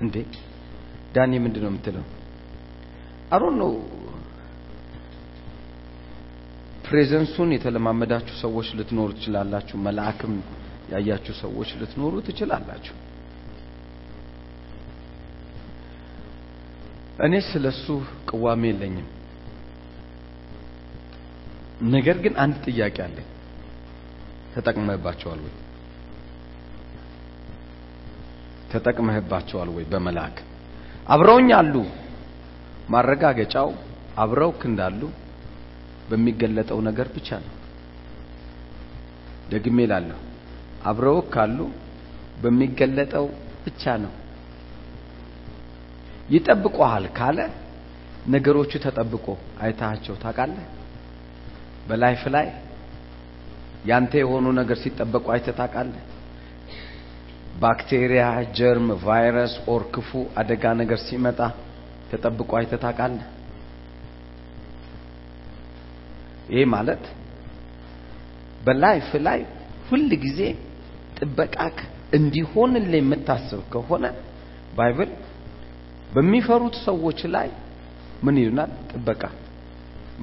እንዴ! ዳኒ ምንድን ነው የምትለው? አሮን ነው ፕሬዘንሱን የተለማመዳችሁ ሰዎች ልትኖሩ ትችላላችሁ። መልአክም ያያችሁ ሰዎች ልትኖሩ ትችላላችሁ። እኔ ስለሱ ቅዋሜ የለኝም። ነገር ግን አንድ ጥያቄ አለኝ ተጠቅመህባቸዋል ወይ? ተጠቅመህባቸዋል ወይ? በመልአክ አብረውኝ አሉ። ማረጋገጫው አብረውክ እንዳሉ በሚገለጠው ነገር ብቻ ነው። ደግሜ ላለሁ አብረውክ ካሉ በሚገለጠው ብቻ ነው። ይጠብቀዋል ካለ ነገሮቹ ተጠብቆ አይታቸው ታውቃለህ? በ life ላይ ያንተ የሆኑ ነገር ሲጠበቁ አይተህ ታውቃለህ? ባክቴሪያ germ ቫይረስ or ክፉ አደጋ ነገር ሲመጣ ተጠብቆ አይተህ ታውቃለህ ይሄ ማለት በ life ላይ ሁል ጊዜ ጥበቃክ እንዲሆንልህ የምታስብ ከሆነ Bible በሚፈሩት ሰዎች ላይ ምን ይሉናል? ጥበቃ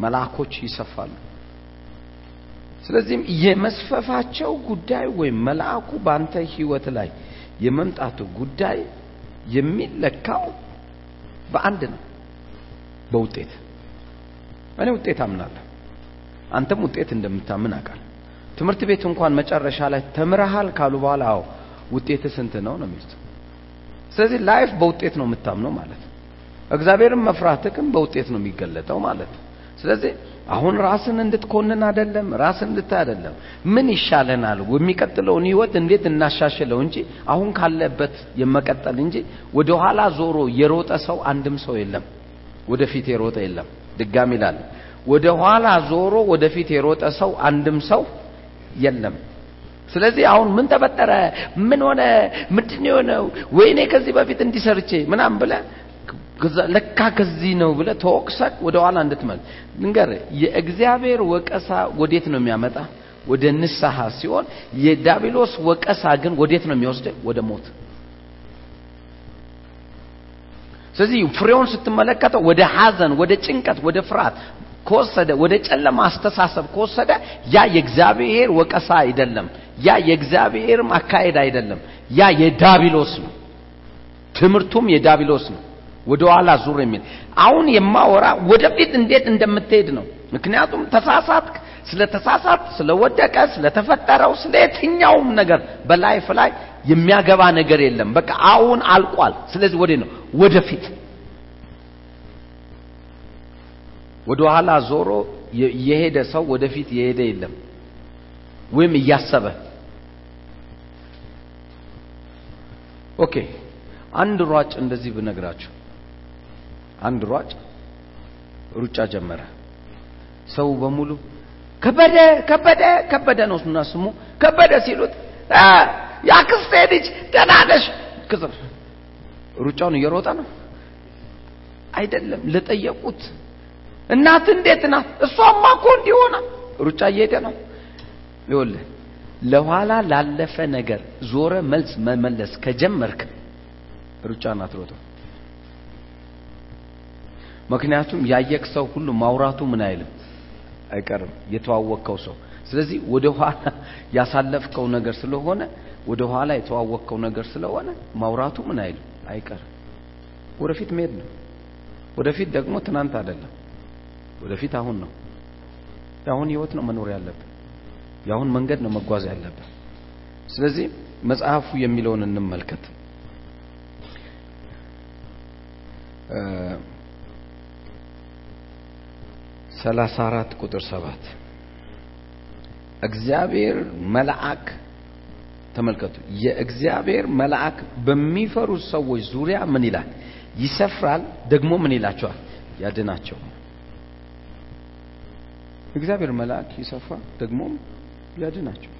መልአኮች ይሰፋሉ። ስለዚህም የመስፈፋቸው ጉዳይ ወይም መልአኩ በአንተ ህይወት ላይ የመምጣቱ ጉዳይ የሚለካው በአንድ ነው፣ በውጤት። እኔ ውጤት አምናለሁ፣ አንተም ውጤት እንደምታምን አውቃለሁ። ትምህርት ቤት እንኳን መጨረሻ ላይ ተምረሃል ካሉ በኋላ አዎ ውጤት ስንት ነው ነው የሚሉት። ስለዚህ life በውጤት ነው የምታምነው ማለት ነው። እግዚአብሔርን መፍራትህም በውጤት ነው የሚገለጠው ማለት ስለዚህ አሁን ራስን እንድትኮንን አይደለም፣ ራስን እንድታይ አይደለም። ምን ይሻለናል፣ የሚቀጥለውን ህይወት እንዴት እናሻሽለው እንጂ አሁን ካለበት የመቀጠል እንጂ ወደ ኋላ ዞሮ የሮጠ ሰው አንድም ሰው የለም። ወደፊት የሮጠ የለም። ድጋሚ ይላል፣ ወደ ኋላ ዞሮ ወደፊት የሮጠ ሰው አንድም ሰው የለም። ስለዚህ አሁን ምን ተፈጠረ፣ ምን ሆነ፣ ምንድን የሆነው፣ ወይኔ ከዚህ በፊት እንዲሰርቼ ምናምን ብለህ ለካ ከዚህ ነው ብለህ ተወቅሰህ ወደ ኋላ እንድትመል ንገር። የእግዚአብሔር ወቀሳ ወዴት ነው የሚያመጣ? ወደ ንስሐ ሲሆን የዳቢሎስ ወቀሳ ግን ወዴት ነው የሚወስድ? ወደ ሞት። ስለዚህ ፍሬውን ስትመለከተው ወደ ሐዘን፣ ወደ ጭንቀት፣ ወደ ፍርሃት ከወሰደ ወደ ጨለማ አስተሳሰብ ከወሰደ ያ የእግዚአብሔር ወቀሳ አይደለም። ያ የእግዚአብሔርም አካሄድ አይደለም። ያ የዳቢሎስ ነው። ትምህርቱም የዳቢሎስ ነው። ወደ ኋላ ዙር የሚል አሁን የማወራ ወደፊት እንዴት እንደምትሄድ ነው። ምክንያቱም ተሳሳትክ፣ ስለ ተሳሳት፣ ስለወደቀ፣ ስለተፈጠረው፣ ስለ የትኛውም ነገር በላይፍ ላይ የሚያገባ ነገር የለም። በቃ አሁን አልቋል። ስለዚህ ወዴት ነው? ወደፊት ወደ ኋላ ዞሮ የሄደ ሰው ወደፊት የሄደ የለም፣ ወይም እያሰበ okay። አንድ ሯጭ እንደዚህ ብነግራችሁ፣ አንድ ሯጭ ሩጫ ጀመረ። ሰው በሙሉ ከበደ ከበደ ከበደ ነው እና ስሙ ከበደ ሲሉት የአክስቴ ልጅ ደህና ነሽ? ሩጫውን እየሮጠ ነው አይደለም። ለጠየቁት እናት እንዴት ናት? እሷማ እኮ እንዲሆና ሩጫ እየሄደ ነው። ይኸውልህ ለኋላ ላለፈ ነገር ዞረ መልስ መመለስ ከጀመርክ ሩጫን አትሮጥም። ምክንያቱም ያየክ ሰው ሁሉ ማውራቱ ምን አይልም አይቀርም፣ የተዋወቅከው ሰው። ስለዚህ ወደ ኋላ ያሳለፍከው ነገር ስለሆነ ወደ ኋላ የተዋወቅከው ነገር ስለሆነ ማውራቱ ምን አይልም አይቀርም። ወደፊት መሄድ ነው። ወደፊት ደግሞ ትናንት አይደለም። ወደፊት አሁን ነው። የአሁን ህይወት ነው መኖር ያለብን። የአሁን መንገድ ነው መጓዝ ያለብን። ስለዚህ መጽሐፉ የሚለውን እንመልከት። ሰላሳ አራት ቁጥር ሰባት እግዚአብሔር መልአክ ተመልከቱ። የእግዚአብሔር መልአክ በሚፈሩት ሰዎች ዙሪያ ምን ይላል? ይሰፍራል። ደግሞ ምን ይላቸዋል? ያድናቸው። እግዚአብሔር መልአክ ይሰፍራል፣ ደግሞም ያድናቸው።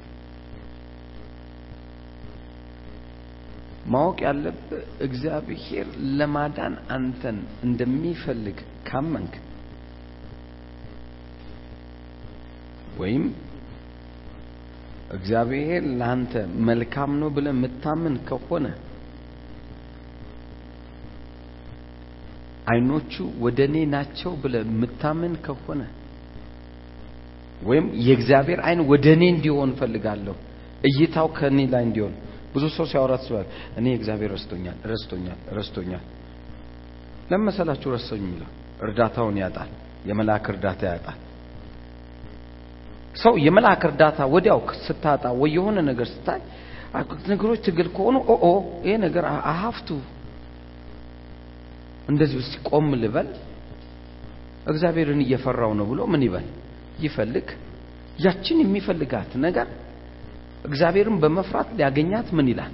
ማወቅ ያለብህ እግዚአብሔር ለማዳን አንተን እንደሚፈልግ ካመንክ ወይም እግዚአብሔር ለአንተ መልካም ነው ብለህ የምታምን ከሆነ አይኖቹ ወደ እኔ ናቸው ብለህ የምታምን ከሆነ ወይም የእግዚአብሔር አይን ወደ እኔ እንዲሆን ፈልጋለሁ፣ እይታው ከእኔ ላይ እንዲሆን ብዙ ሰው ሲያወራ ትችላል። እኔ እግዚአብሔር ረስቶኛል፣ ረስቶኛል፣ ረስቶኛል። ለምን መሰላችሁ ረስቶኝ የሚለው እርዳታውን ያጣል፣ የመልአክ እርዳታ ያጣል። ሰው የመልአክ እርዳታ ወዲያው ስታጣ ወይ የሆነ ነገር ስታይ ነገሮች ትግል ከሆኑ ኦ ይሄ ነገር አሀፍቱ እንደዚህ ውስጥ ቆም ልበል እግዚአብሔርን እየፈራው ነው ብሎ ምን ይበል ይፈልግ። ያችን የሚፈልጋት ነገር እግዚአብሔርን በመፍራት ሊያገኛት ምን ይላል?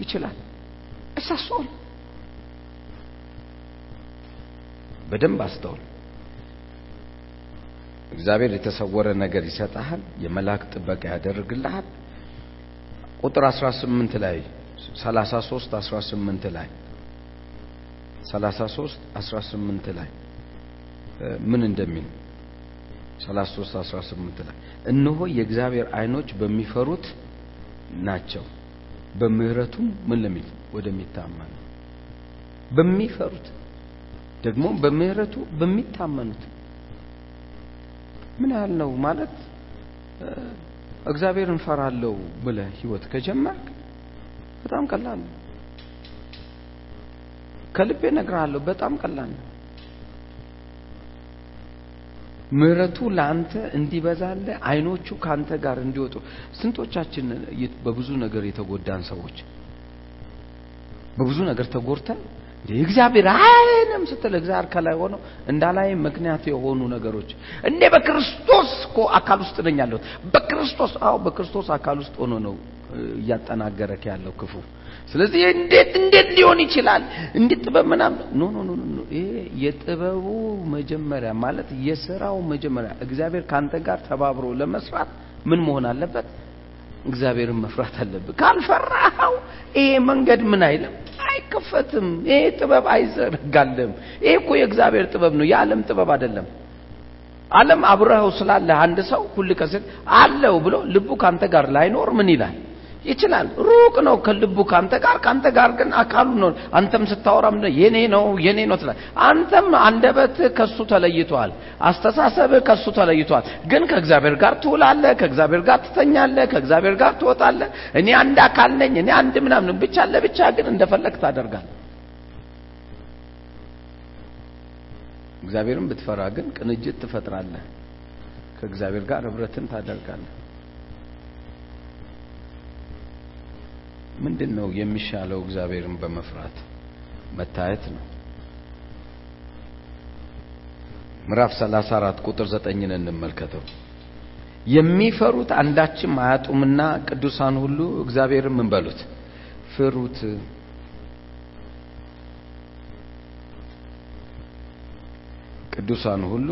ይችላል። እሳሶል በደንብ አስተውል። እግዚአብሔር የተሰወረ ነገር ይሰጣል የመልአክ ጥበቃ ያደርግልሃል። ቁጥር 18 ላይ 33 18 ላይ 33 18 ላይ ምን እንደሚል 33 18 ላይ እነሆ የእግዚአብሔር አይኖች በሚፈሩት ናቸው በምህረቱም ምን ለሚል ወደሚታመኑ በሚፈሩት ደግሞ በምህረቱ በሚታመኑት ምን ያህል ነው ማለት እግዚአብሔርን ፈራለሁ ብለህ ህይወት ከጀመርክ በጣም ቀላል ነው። ከልቤ እነግርሃለሁ፣ በጣም ቀላል ነው። ምህረቱ ለአንተ እንዲበዛልህ አይኖቹ ካንተ ጋር እንዲወጡ። ስንቶቻችን በብዙ ነገር የተጎዳን ሰዎች? በብዙ ነገር ተጎድተን እግዚአብሔር አይንም ስትል እግዚአብሔር ከላይ ሆኖ እንዳላይ ምክንያት የሆኑ ነገሮች። እንዴ በክርስቶስ እኮ አካል ውስጥ ነኝ ያለሁት። በክርስቶስ አዎ በክርስቶስ አካል ውስጥ ሆኖ ነው እያጠናገረክ ያለው ክፉ ስለዚህ እንዴት እንዴት ሊሆን ይችላል? እንዴት ጥበብ ምናምን? no no no no የጥበቡ መጀመሪያ ማለት የስራው መጀመሪያ እግዚአብሔር ካንተ ጋር ተባብሮ ለመስራት ምን መሆን አለበት? እግዚአብሔርን መፍራት አለብህ። ካልፈራኸው ይሄ መንገድ ምን አይልም? አይከፈትም። ይሄ ጥበብ አይዘረጋልም። ይሄ እኮ የእግዚአብሔር ጥበብ ነው። የዓለም ጥበብ አይደለም። ዓለም አብረኸው ስላለ አንድ ሰው ሁል ቀን አለው ብሎ ልቡ ካንተ ጋር ላይኖር ምን ይላል ይችላል። ሩቅ ነው ከልቡ ካንተ ጋር ካንተ ጋር ግን አካሉ ነው። አንተም ስታወራም የኔ ነው የኔ ነው ትላል አንተም አንደበት ከሱ ተለይቷል አስተሳሰብ ከሱ ተለይቷል። ግን ከእግዚአብሔር ጋር ትውላለህ ከእግዚአብሔር ጋር ትተኛለህ ከእግዚአብሔር ጋር ትወጣለህ። እኔ አንድ አካል ነኝ እኔ አንድ ምናምን ብቻ ለብቻ ግን እንደፈለግ ታደርጋለህ። እግዚአብሔርን ብትፈራ ግን ቅንጅት ትፈጥራለህ። ከእግዚአብሔር ጋር ህብረትን ታደርጋለህ ምንድን ነው የሚሻለው? እግዚአብሔርን በመፍራት መታየት ነው። ምዕራፍ 34 ቁጥር 9ን እንመልከተው። የሚፈሩት አንዳችም አያጡምና ቅዱሳን ሁሉ እግዚአብሔርን ምን በሉት? ፍሩት። ቅዱሳን ሁሉ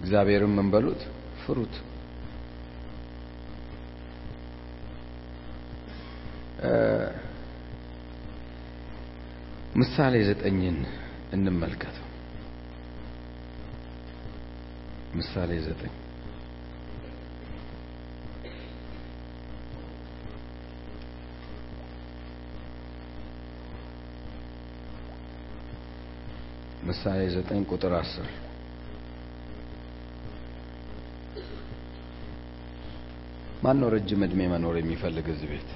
እግዚአብሔርን ምን በሉት? ፍሩት ምሳሌ ዘጠኝን እንመልከተው ምሳሌ ዘጠኝ። ምሳሌ ዘጠኝ ቁጥር አስር። ማን ነው ረጅም እድሜ መኖር የሚፈልግ እዚህ ቤት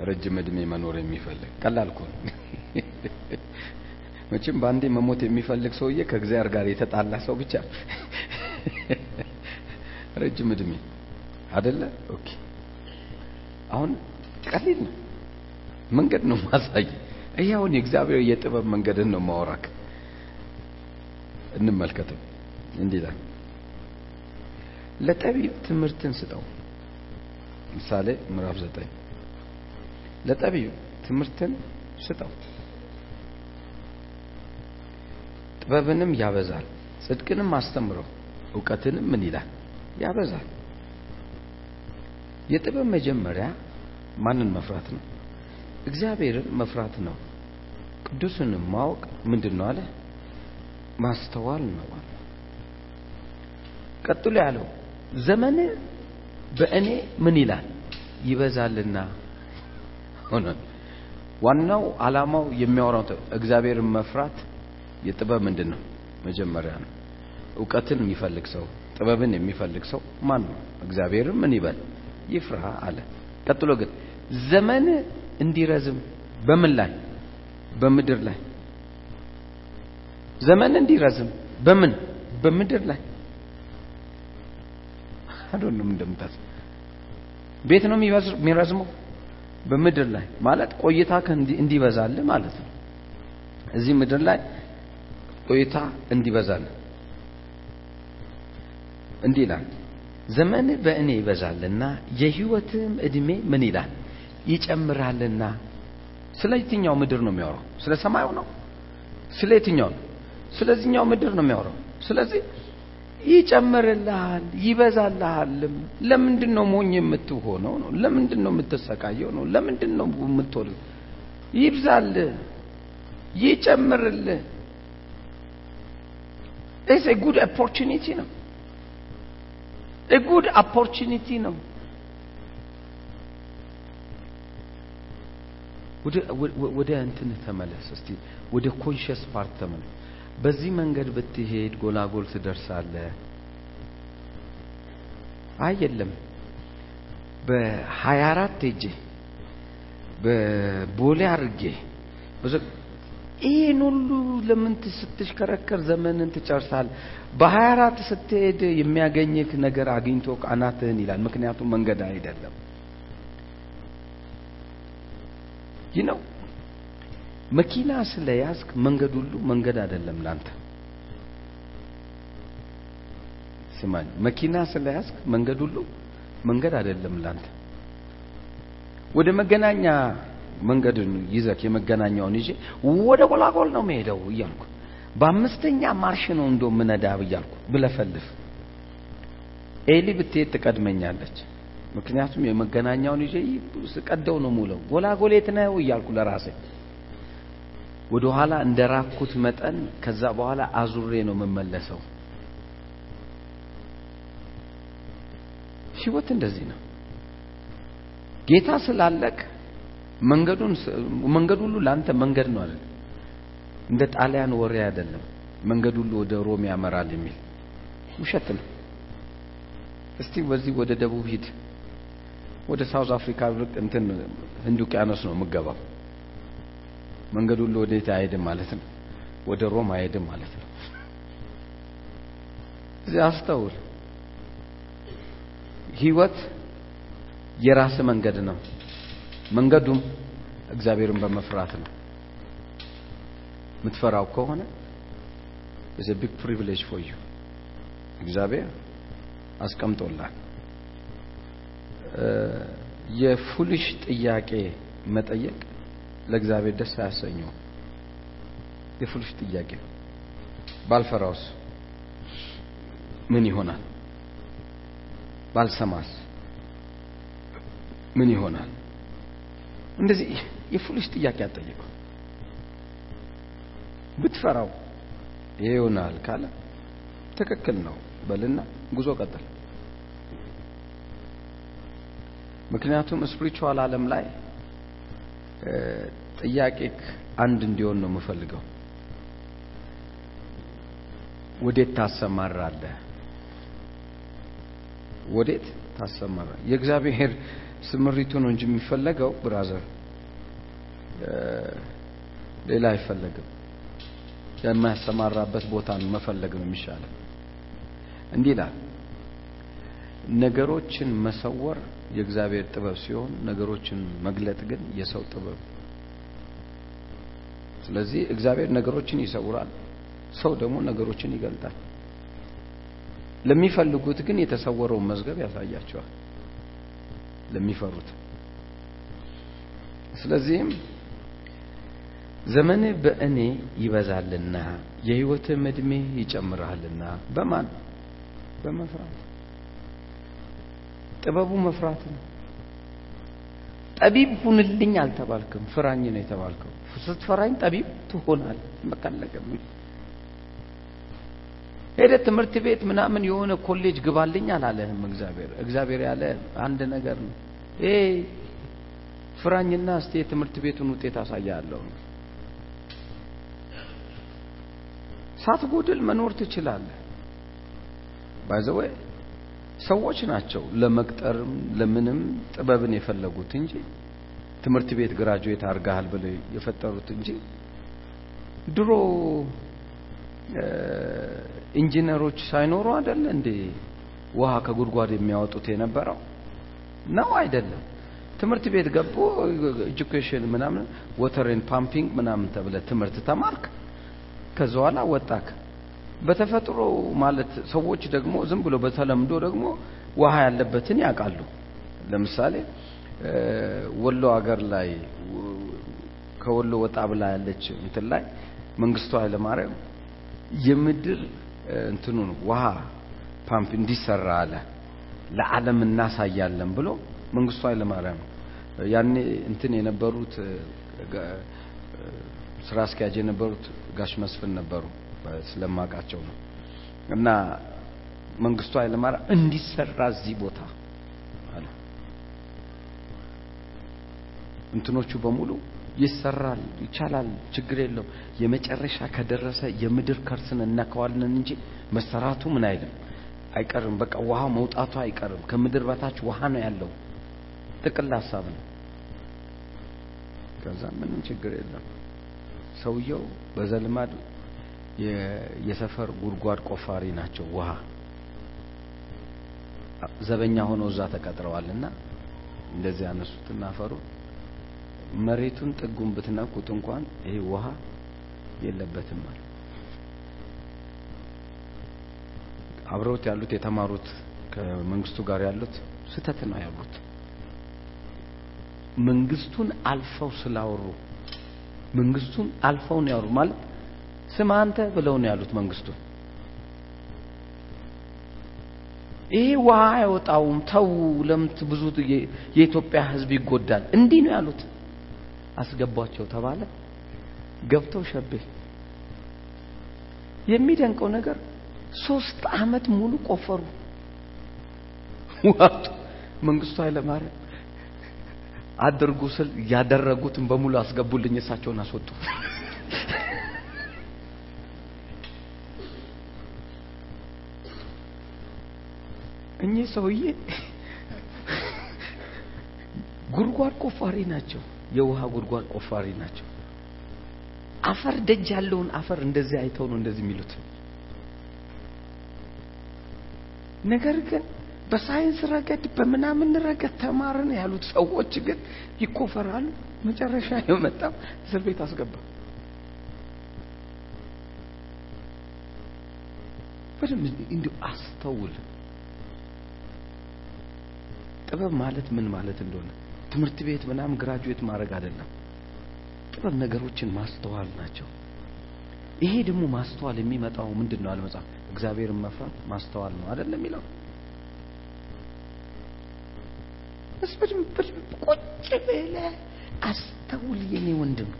ረጅም እድሜ መኖር የሚፈልግ ቀላል እኮ መቼም በአንዴ መሞት የሚፈልግ ሰውዬ ከእግዚአብሔር ጋር የተጣላ ሰው ብቻ ረጅም እድሜ አደለ okay። አሁን ቀሊል ነው። መንገድ ነው ማሳይ ይሄ አሁን የእግዚአብሔር የጥበብ መንገድን ነው ማወራክ እንመልከተው። እንዲህ ለጠቢብ ትምህርትን ስጠው። ምሳሌ ምዕራፍ ዘጠኝ ለጠቢብ ትምህርትን ስጠው። ጥበብንም ያበዛል ጽድቅንም አስተምረው እውቀትንም ምን ይላል? ያበዛል። የጥበብ መጀመሪያ ማንን መፍራት ነው? እግዚአብሔርን መፍራት ነው። ቅዱስንም ማወቅ ምንድን ነው አለ? ማስተዋል ነው አለ። ቀጥሎ ያለው ዘመን በእኔ ምን ይላል? ይበዛልና ዋናው አላማው የሚያወራው እግዚአብሔርን መፍራት የጥበብ ምንድን ነው መጀመሪያ ነው። እውቀትን የሚፈልግ ሰው ጥበብን የሚፈልግ ሰው ማን ነው? እግዚአብሔርን ምን ይበል? ይፍራ አለ። ቀጥሎ ግን ዘመን እንዲረዝም በምን ላይ? በምድር ላይ። ዘመን እንዲረዝም በምን? በምድር ላይ። አዶንም እንደምታስ ቤት ነው የሚረዝመው በምድር ላይ ማለት ቆይታ እንዲበዛል ማለት ነው። እዚህ ምድር ላይ ቆይታ እንዲበዛል። እንዲህ ይላል ዘመን በእኔ ይበዛልና የህይወትም እድሜ ምን ይላል? ይጨምራልና። ስለ የትኛው ምድር ነው የሚያወራው? ስለ ሰማዩ ነው? ስለ የትኛው ነው? ስለዚህኛው ምድር ነው የሚያወራው? ስለዚህ ይጨምርልሃል ይበዛልሃልም ለምንድን ነው ሞኝ የምትሆነው ነው ለምንድን ነው የምትሰቃየው ነው ለምንድን ነው የምትወል ይብዛል ይጨምርልህ it's good opportunity ነው። a good opportunity ነው። ወደ ወደ እንትን ተመለስ እስቲ፣ ወደ conscious part ተመለስ። በዚህ መንገድ ብትሄድ ጎላጎል ትደርሳለህ። አይ የለም በሀያ አራት በቦሌ አድርጌ ይህን ሁሉ ለምን ስትሽከረከር ዘመንን ትጨርሳል? በሀያ አራት ስትሄድ የሚያገኝህ ነገር አግኝቶ አናትህን ይላል። ምክንያቱም መንገድ አይደለም። ይህ ነው መኪና ስለያዝክ መንገድ ሁሉ መንገድ አይደለም ላንተ። ስማኝ፣ መኪና ስለያዝክ መንገድ ሁሉ መንገድ አይደለም ላንተ። ወደ መገናኛ መንገድን ይዘክ የመገናኛውን ይዤ ወደ ጎላጎል ነው መሄደው እያልኩ በአምስተኛ ማርሽ ነው እንዶ ምነዳ እያልኩ ብለፈልፍ ኤሊ ብትሄድ ትቀድመኛለች። ምክንያቱም የመገናኛውን ይዤ ስቀደው ነው ሙለው ጎላጎል የት ነው እያልኩ ለራሴ ወደ ኋላ እንደራኩት መጠን ከዛ በኋላ አዙሬ ነው የምመለሰው። ህይወት እንደዚህ ነው። ጌታ ስላለቅ መንገዱን መንገድ ሁሉ ላንተ መንገድ ነው አይደል? እንደ ጣሊያን ወሬ አይደለም። መንገድ ሁሉ ወደ ሮም ያመራል የሚል ውሸት ነው። እስቲ በዚህ ወደ ደቡብ ሂድ፣ ወደ ሳውዝ አፍሪካ ብቅ እንትን ህንድ ውቅያኖስ ነው የምገባው። መንገድ ሁሉ ወዴት አይሄድም ማለት ነው? ወደ ሮም አይሄድም ማለት ነው። እዚህ አስተውል። ህይወት የራስ መንገድ ነው። መንገዱም እግዚአብሔርን በመፍራት ነው። የምትፈራው ከሆነ is a big privilege for እግዚአብሔር አስቀምጦላል። የፉልሽ ጥያቄ መጠየቅ ለእግዚአብሔር ደስ አያሰኘው። የፉልሽ ጥያቄ ባልፈራውስ ምን ይሆናል? ባልሰማስ ምን ይሆናል? እንደዚህ የፉልሽ ጥያቄ አጠየቀው። ብትፈራው ይሆናል ካለ ትክክል ነው በልና ጉዞ ቀጥል። ምክንያቱም spiritual ዓለም ላይ ጥያቄ አንድ እንዲሆን ነው የምፈልገው። ወዴት ታሰማራለህ? ወዴት ታሰማራ? የእግዚአብሔር ስምሪቱ ነው እንጂ የሚፈለገው brother፣ ሌላ አይፈለግም። የማያሰማራበት ቦታን መፈለግ ነው የሚሻለው። እንዲህ ይላል፣ ነገሮችን መሰወር የእግዚአብሔር ጥበብ ሲሆን ነገሮችን መግለጥ ግን የሰው ጥበብ። ስለዚህ እግዚአብሔር ነገሮችን ይሰውራል፣ ሰው ደግሞ ነገሮችን ይገልጣል። ለሚፈልጉት ግን የተሰወረውን መዝገብ ያሳያቸዋል፣ ለሚፈሩት። ስለዚህም ዘመንህ በእኔ ይበዛልና የሕይወትህም ዕድሜ ይጨምራልና በማን በመፍራት ጥበቡ መፍራት ነው። ጠቢብ ሁንልኝ አልተባልክም፣ ፍራኝ ነው የተባልከው። ስትፈራኝ ጠቢብ ትሆናል። መቀለቀ ሄደ ትምህርት ቤት ምናምን የሆነ ኮሌጅ ግባልኝ አላለህም እግዚአብሔር። እግዚአብሔር ያለ አንድ ነገር ነው። ይሄ ፍራኝና እስቲ የትምህርት ቤቱን ውጤት አሳያለሁ። ሳትጎድል መኖር ትችላለህ። by the way ሰዎች ናቸው ለመቅጠርም ለምንም ጥበብን የፈለጉት እንጂ ትምህርት ቤት graduate አድርገሃል ብለው የፈጠሩት እንጂ ድሮ ኢንጂነሮች ሳይኖሩ አይደለ እንዴ ውሃ ከጉድጓድ የሚያወጡት የነበረው ነው አይደለም። ትምህርት ቤት ገቡ education ምናምን water and pumping ምናምን ተብለ ትምህርት ተማርክ። ከዛ በኋላ ወጣክ። በተፈጥሮ ማለት ሰዎች ደግሞ ዝም ብሎ በተለምዶ ደግሞ ውሃ ያለበትን ያውቃሉ። ለምሳሌ ወሎ ሀገር ላይ ከወሎ ወጣ ብላ ያለች እንትን ላይ መንግስቱ ኃይለማርያም የምድር እንትኑን ውሃ ፓምፕ እንዲሰራ አለ። ለዓለም እናሳያለን ብሎ መንግስቱ ኃይለማርያም ያኔ እንትን የነበሩት ስራ አስኪያጅ የነበሩት ጋሽ መስፍን ነበሩ። ስለማውቃቸው ነው። እና መንግስቱ ኃይለማርያም እንዲሰራ እዚህ ቦታ አለ። እንትኖቹ በሙሉ ይሰራል፣ ይቻላል፣ ችግር የለው። የመጨረሻ ከደረሰ የምድር ከርስን እነካዋለን እንጂ መሰራቱ ምን አይልም አይቀርም። በቃ ውሃ መውጣቱ አይቀርም። ከምድር በታች ውሃ ነው ያለው። ጥቅል ሀሳብ ነው። ከዛ ምንም ችግር የለም። ሰውየው በዘልማድ የሰፈር ጉድጓድ ቆፋሪ ናቸው። ውሃ ዘበኛ ሆነው እዛ ተቀጥረዋልና እንደዚህ ያነሱትና አፈሩ መሬቱን ጥጉን ብትነኩት እንኳን ይሄ ውሃ የለበትም አለ። አብረውት ያሉት የተማሩት ከመንግስቱ ጋር ያሉት ስህተት ነው ያሉት። መንግስቱን አልፈው ስላወሩ መንግስቱን አልፈው ነው ያወሩ ማለት ስማ አንተ ብለው ነው ያሉት መንግስቱን ይሄ ውሃ አይወጣውም ተው ለምት ብዙ የኢትዮጵያ ህዝብ ይጎዳል። እንዲህ ነው ያሉት። አስገቧቸው ተባለ። ገብተው ሸቤ። የሚደንቀው ነገር ሶስት አመት ሙሉ ቆፈሩ። ዋጡ መንግስቱ ኃይለማርያም አድርጉ ስል ያደረጉትን በሙሉ አስገቡልኝ እሳቸውን አስወጡ እኚህ ሰውዬ ጉድጓድ ቆፋሪ ናቸው። የውሃ ጉድጓድ ቆፋሪ ናቸው። አፈር ደጅ ያለውን አፈር እንደዚህ አይተው ነው እንደዚህ የሚሉት። ነገር ግን በሳይንስ ረገድ በምናምን ረገድ ተማርን ያሉት ሰዎች ግን ይኮፈራሉ። መጨረሻ የመጣው እስር ቤት አስገባ። በደንብ እንዲሁ አስተውል ጥበብ ማለት ምን ማለት እንደሆነ? ትምህርት ቤት ምናምን ግራጁዌት ማድረግ አይደለም። ጥበብ ነገሮችን ማስተዋል ናቸው። ይሄ ደግሞ ማስተዋል የሚመጣው ምንድን ነው? አለመጽሐፍ እግዚአብሔርን መፍራት ማስተዋል ነው አይደለም የሚለው? ቁጭ ብለህ አስተውል የኔ ወንድም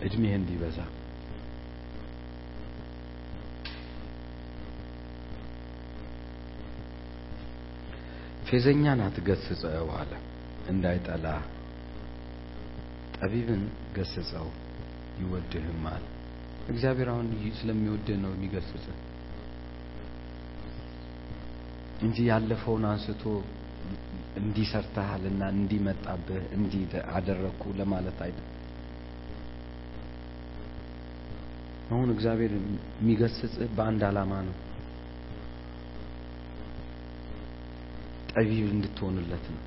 እድሜህ እንዲበዛ። ፌዘኛን አትገስጸው አለ። እንዳይጠላ ጠቢብን ገስጸው ይወድህማል እግዚአብሔር አሁን ስለሚወድህ ነው የሚገስጽ እንጂ ያለፈውን አንስቶ እንዲሰርተሃልና እንዲመጣብህ እንዲህ አደረግኩ ለማለት አይደል አሁን እግዚአብሔር የሚገስጽህ በአንድ ዓላማ ነው። ጠቢብ እንድትሆንለት ነው።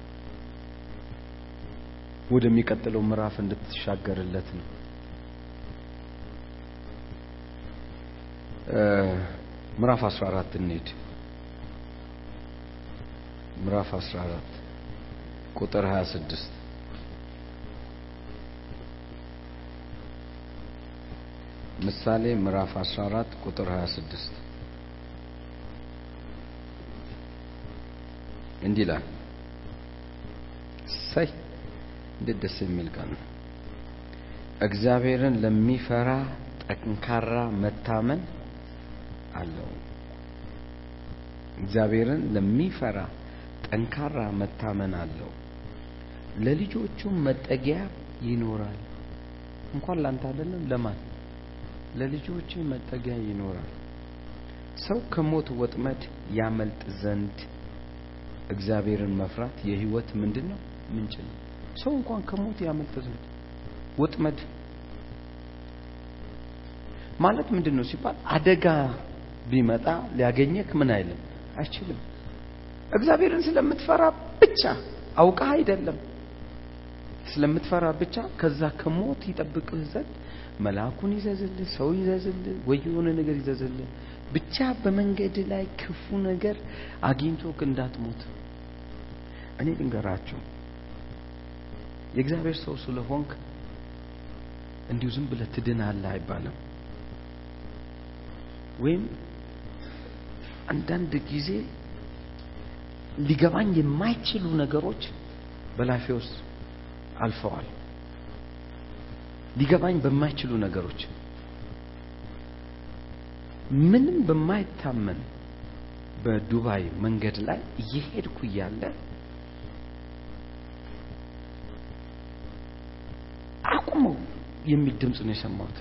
ወደሚቀጥለው ምዕራፍ እንድትሻገርለት ነው። ምዕራፍ 14 እንሂድ። ምዕራፍ 14 ቁጥር 26 ምሳሌ ምዕራፍ 14 ቁጥር 26 እንዲህ ይላል ሰይ እንዴት ደስ የሚል ቃል ነው! እግዚአብሔርን ለሚፈራ ጠንካራ መታመን አለው። እግዚአብሔርን ለሚፈራ ጠንካራ መታመን አለው። ለልጆቹም መጠጊያ ይኖራል። እንኳን ላንተ አይደለም ለማን ለልጆች መጠጊያ ይኖራል። ሰው ከሞት ወጥመድ ያመልጥ ዘንድ እግዚአብሔርን መፍራት የህይወት ምንድን ነው ምንጭ ነው። ሰው እንኳን ከሞት ያመልጥ ዘንድ ወጥመድ ማለት ምንድን ነው ሲባል አደጋ ቢመጣ ሊያገኘክ ምን አይልም? አይችልም። እግዚአብሔርን ስለምትፈራ ብቻ አውቃ አይደለም። ስለምትፈራ ብቻ ከዛ ከሞት ይጠብቅህ ዘንድ መልአኩን ይዘዝልህ ሰው ይዘዝልህ ወይ የሆነ ነገር ይዘዝልህ። ብቻ በመንገድ ላይ ክፉ ነገር አግኝቶክ እንዳትሞት። እኔ ልንገራችሁ የእግዚአብሔር ሰው ስለሆንክ እንዲሁ ዝም ብለህ ትድናለህ አይባልም። ወይም አንዳንድ ጊዜ ሊገባኝ የማይችሉ ነገሮች በላፌ ውስጥ አልፈዋል። ሊገባኝ በማይችሉ ነገሮች ምንም በማይታመን በዱባይ መንገድ ላይ እየሄድኩ እያለ አቁመው የሚል ድምፅ ነው የሰማሁት።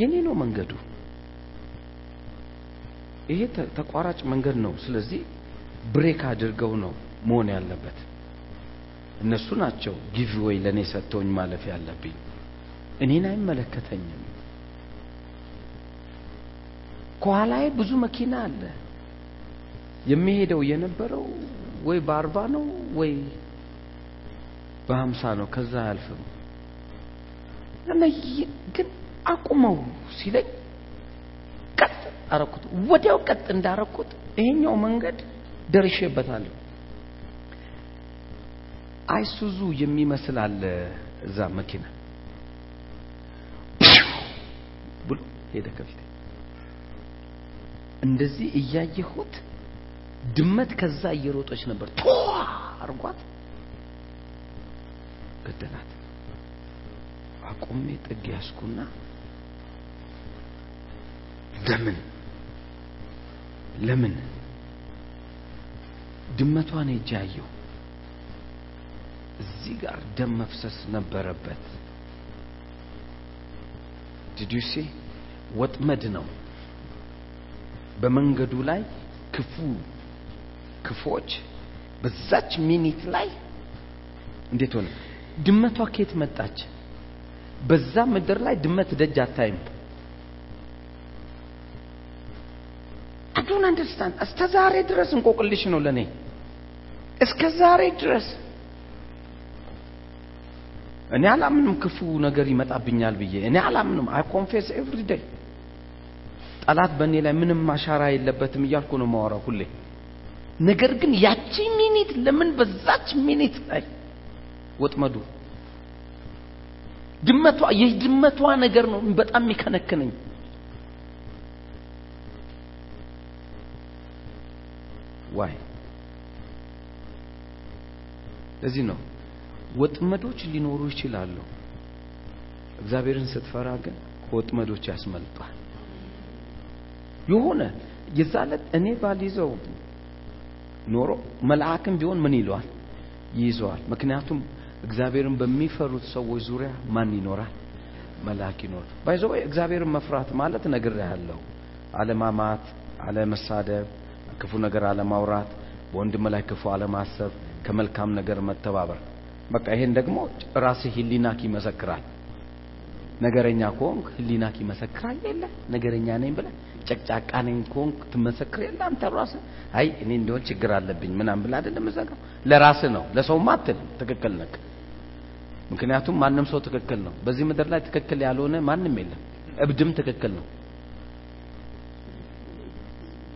የኔ ነው መንገዱ። ይሄ ተቋራጭ መንገድ ነው። ስለዚህ brake አድርገው ነው መሆን ያለበት። እነሱ ናቸው give way ለእኔ ሰጥተውኝ ማለፍ ያለብኝ። እኔን አይመለከተኝም። ከኋላዬ ብዙ መኪና አለ። የሚሄደው የነበረው ወይ በአርባ ነው ወይ በሀምሳ ነው። ከዛ አያልፍም። ግን አቁመው ሲለኝ ቀጥ አረኩት። ወዲያው ቀጥ እንዳረኩት ይሄኛው መንገድ ደርሼበታለሁ። አይሱዙ የሚመስል አለ እዛ መኪና ብሎ ሄደ ከፊቴ። እንደዚህ እያየሁት ድመት ከዛ እየሮጠች ነበር። ቷ አርጓት ገደላት። አቁሜ ጥግ ያስኩና ለምን ለምን ድመቷን ሄጄ እዚህ ጋር ደም መፍሰስ ነበረበት። did you see ወጥመድ ነው። በመንገዱ ላይ ክፉ ክፎች በዛች minute ላይ እንዴት ሆነ? ድመቷ ከየት መጣች? በዛ ምድር ላይ ድመት ደጅ አታይም። I don't understand እስከ ዛሬ ድረስ እንቆቅልሽ ነው ለኔ እስከ ዛሬ ድረስ እኔ አላምንም ክፉ ነገር ይመጣብኛል ብዬ። እኔ አላምንም። I confess every day ጠላት በእኔ ላይ ምንም አሻራ የለበትም እያልኩ ነው ማወራው ሁሌ። ነገር ግን ያቺ minute ለምን በዛች minute ላይ? ወጥመዱ። ድመቷ የድመቷ ነገር ነው በጣም የሚከነክነኝ። why ለዚህ ነው ወጥመዶች ሊኖሩ ይችላሉ። እግዚአብሔርን ስትፈራ ግን ከወጥመዶች ያስመልጣል የሆነ የዛለት እኔ ባልይዘው ኖሮ መልአክም ቢሆን ምን ይለዋል? ይይዘዋል። ምክንያቱም እግዚአብሔርን በሚፈሩት ሰዎች ዙሪያ ማን ይኖራል? መልአክ ይኖራል። ባይዘው እግዚአብሔርን መፍራት ማለት ያለው አለማማት አለመሳደብ ክፉ ነገር አለማውራት በወንድም ላይ ክፉ አለማሰብ ከመልካም ነገር መተባበር በቃ ይሄን ደግሞ ራስህ ህሊናክ ይመሰክራል ነገረኛ ከሆንክ ህሊናክ ይመሰክራል የለ። ነገረኛ ነኝ ብለህ ጨቅጫቃ ነኝ ከሆንክ ትመሰክር የለ። አንተ ራስህ አይ እኔ እንዲሆን ችግር አለብኝ ምናምን ብለህ አይደለም እዘጋው ለራስህ ነው። ለሰውም አትልም። ትክክል ነህ። ምክንያቱም ማንም ሰው ትክክል ነው። በዚህ ምድር ላይ ትክክል ያልሆነ ማንም የለም። እብድም ትክክል ነው።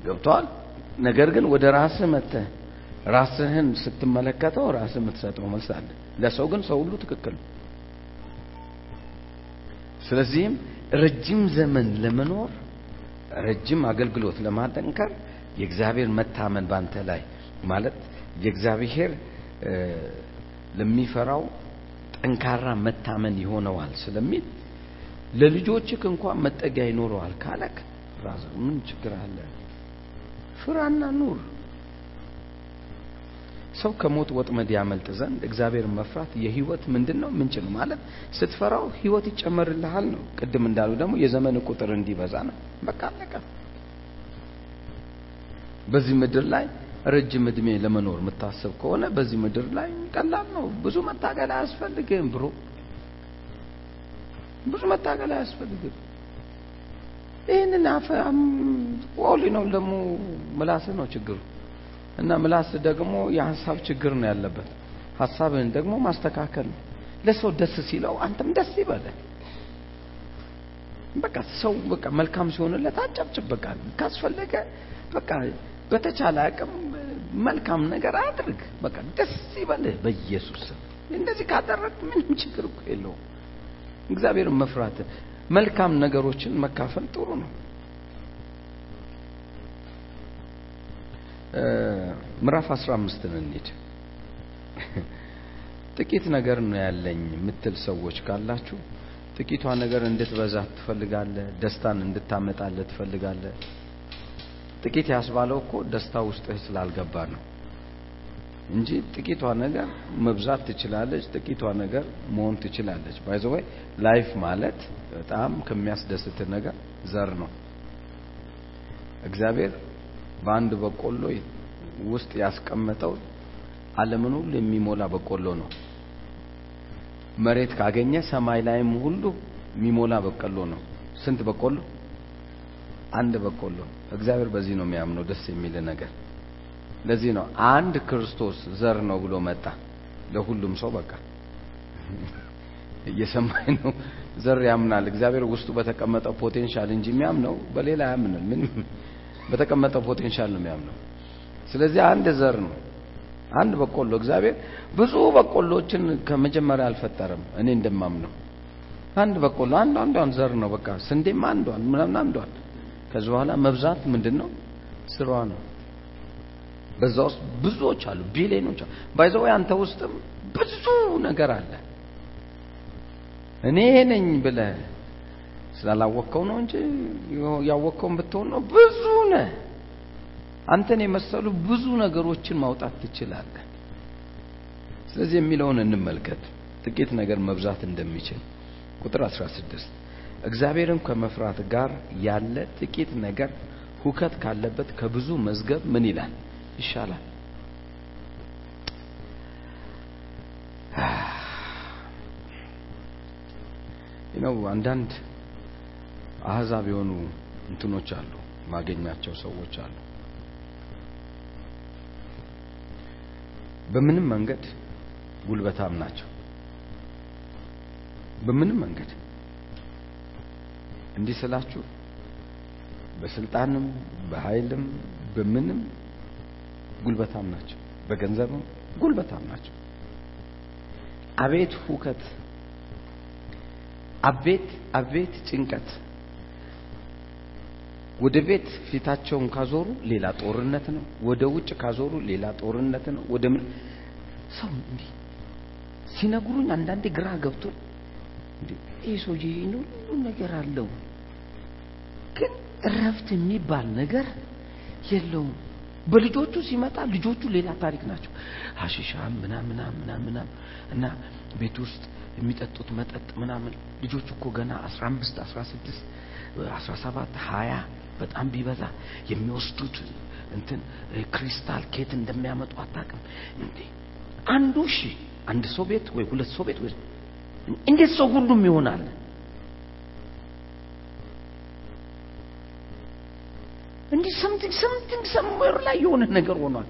ገብተዋል ነገር ግን ወደ ራስህ መጥተህ ራስህን ስትመለከተው ራስህ የምትሰጠው መልስ አለ። ለሰው ግን ሰው ሁሉ ትክክል ስለዚህም ረጅም ዘመን ለመኖር ረጅም አገልግሎት ለማጠንከር የእግዚአብሔር መታመን ባንተ ላይ ማለት የእግዚአብሔር ለሚፈራው ጠንካራ መታመን ይሆነዋል ስለሚል ለልጆችህ እንኳን መጠጊያ ይኖረዋል ካለክ ምን ችግር አለ። ፍራና ኑር ሰው ከሞት ወጥመድ ያመልጥ ዘንድ እግዚአብሔር መፍራት የህይወት ምንድን ነው ምንጭ ነው ማለት ስትፈራው ህይወት ይጨመርልሃል ነው። ቅድም እንዳሉ ደግሞ የዘመን ቁጥር እንዲበዛ ነው። በቃ አለቀ በዚህ ምድር ላይ ረጅም እድሜ ለመኖር የምታስብ ከሆነ በዚህ ምድር ላይ ቀላል ነው። ብዙ መታገል አያስፈልግም ብሮ ብዙ መታገል አያስፈልግም። ይህንን ኦሊ ነው ደግሞ ምላስ ነው ችግሩ እና ምላስ ደግሞ የሀሳብ ችግር ነው ያለበት። ሀሳብህን ደግሞ ማስተካከል ነው። ለሰው ደስ ሲለው አንተም ደስ ይበለ በቃ ሰው በቃ መልካም ሲሆንለት አጨብጭብ በቃ ካስፈለገ በቃ በተቻለ አቅም መልካም ነገር አድርግ። በቃ ደስ ይበልህ በኢየሱስ እንደዚህ ካደረግ ምንም ችግር እኮ የለውም። እግዚአብሔርን መፍራት መልካም ነገሮችን መካፈል ጥሩ ነው ምዕራፍ 15ን እንሂድ። ጥቂት ነገር ነው ያለኝ የምትል ሰዎች ካላችሁ ጥቂቷ ነገር እንድትበዛ ትፈልጋለህ። ደስታን እንድታመጣለህ ትፈልጋለህ። ጥቂት ያስባለው እኮ ደስታ ውስጥህ ስላልገባ ነው እንጂ ጥቂቷ ነገር መብዛት ትችላለች። ጥቂቷ ነገር መሆን ትችላለች። by the way life ማለት በጣም ከሚያስደስት ነገር ዘር ነው። እግዚአብሔር በአንድ በቆሎ ውስጥ ያስቀመጠው ዓለምን ሁሉ የሚሞላ በቆሎ ነው። መሬት ካገኘ ሰማይ ላይም ሁሉ የሚሞላ በቆሎ ነው። ስንት በቆሎ? አንድ በቆሎ። እግዚአብሔር በዚህ ነው የሚያምነው። ደስ የሚል ነገር ለዚህ ነው አንድ ክርስቶስ ዘር ነው ብሎ መጣ ለሁሉም ሰው። በቃ እየሰማኝ ነው። ዘር ያምናል። እግዚአብሔር ውስጡ በተቀመጠው potential እንጂ የሚያምነው በሌላ አያምንም። ምንም በተቀመጠው potential ነው የሚያምነው። ስለዚህ አንድ ዘር ነው፣ አንድ በቆሎ። እግዚአብሔር ብዙ በቆሎችን ከመጀመሪያ አልፈጠረም። እኔ እንደማምነው አንድ በቆሎ አንዷ አንዷን ዘር ነው። በቃ ስንዴም አንዷን ምናምን አንዷን። ከዚህ በኋላ መብዛት ምንድን ነው ስሯ ነው። በዛ ውስጥ ብዙዎች አሉ፣ ቢሊዮኖች አሉ። ባይዘው አንተ ውስጥም ብዙ ነገር አለ። እኔ ነኝ ብለህ ስላላወቅከው ነው እንጂ ያወቅከውን ብትሆን ነው ብዙ ነህ። አንተን የመሰሉ ብዙ ነገሮችን ማውጣት ትችላለህ። ስለዚህ የሚለውን እንመልከት፣ ጥቂት ነገር መብዛት እንደሚችል ቁጥር 16 እግዚአብሔርን ከመፍራት ጋር ያለ ጥቂት ነገር ሁከት ካለበት ከብዙ መዝገብ ምን ይላል ይሻላል። ነው አንዳንድ አህዛብ የሆኑ እንትኖች አሉ፣ ማገኛቸው ሰዎች አሉ። በምንም መንገድ ጉልበታም ናቸው። በምንም መንገድ እንዲህ ስላችሁ በስልጣንም በኃይልም በምንም ጉልበታም ናቸው። በገንዘብም ጉልበታም ናቸው። አቤት ሁከት፣ አቤት አቤት ጭንቀት። ወደ ቤት ፊታቸውን ካዞሩ ሌላ ጦርነት ነው። ወደ ውጭ ካዞሩ ሌላ ጦርነት ነው። ወደ ምን ሰው እንዲህ ሲነግሩኝ አንዳንዴ ግራ ገብቶ ይህ ሰውዬ ሁሉ ነገር አለው፣ ግን እረፍት የሚባል ነገር የለውም። በልጆቹ ሲመጣ ልጆቹ ሌላ ታሪክ ናቸው። ሀሺሻ ምናምን ምናምን እና ቤት ውስጥ የሚጠጡት መጠጥ ምናምን ልጆቹ እኮ ገና 15 16 17 20 በጣም ቢበዛ የሚወስዱት እንትን ክሪስታል ኬት እንደሚያመጡ አታውቅም እንዴ? አንዱ እሺ አንድ ሰው ቤት ወይ ሁለት ሰው ቤት ወይ እንዴት ሰው ሁሉም ይሆናል? እንዲህ ሰምቲንግ ሰምቲንግ ሰምዌር ላይ የሆነ ነገር ሆኗል።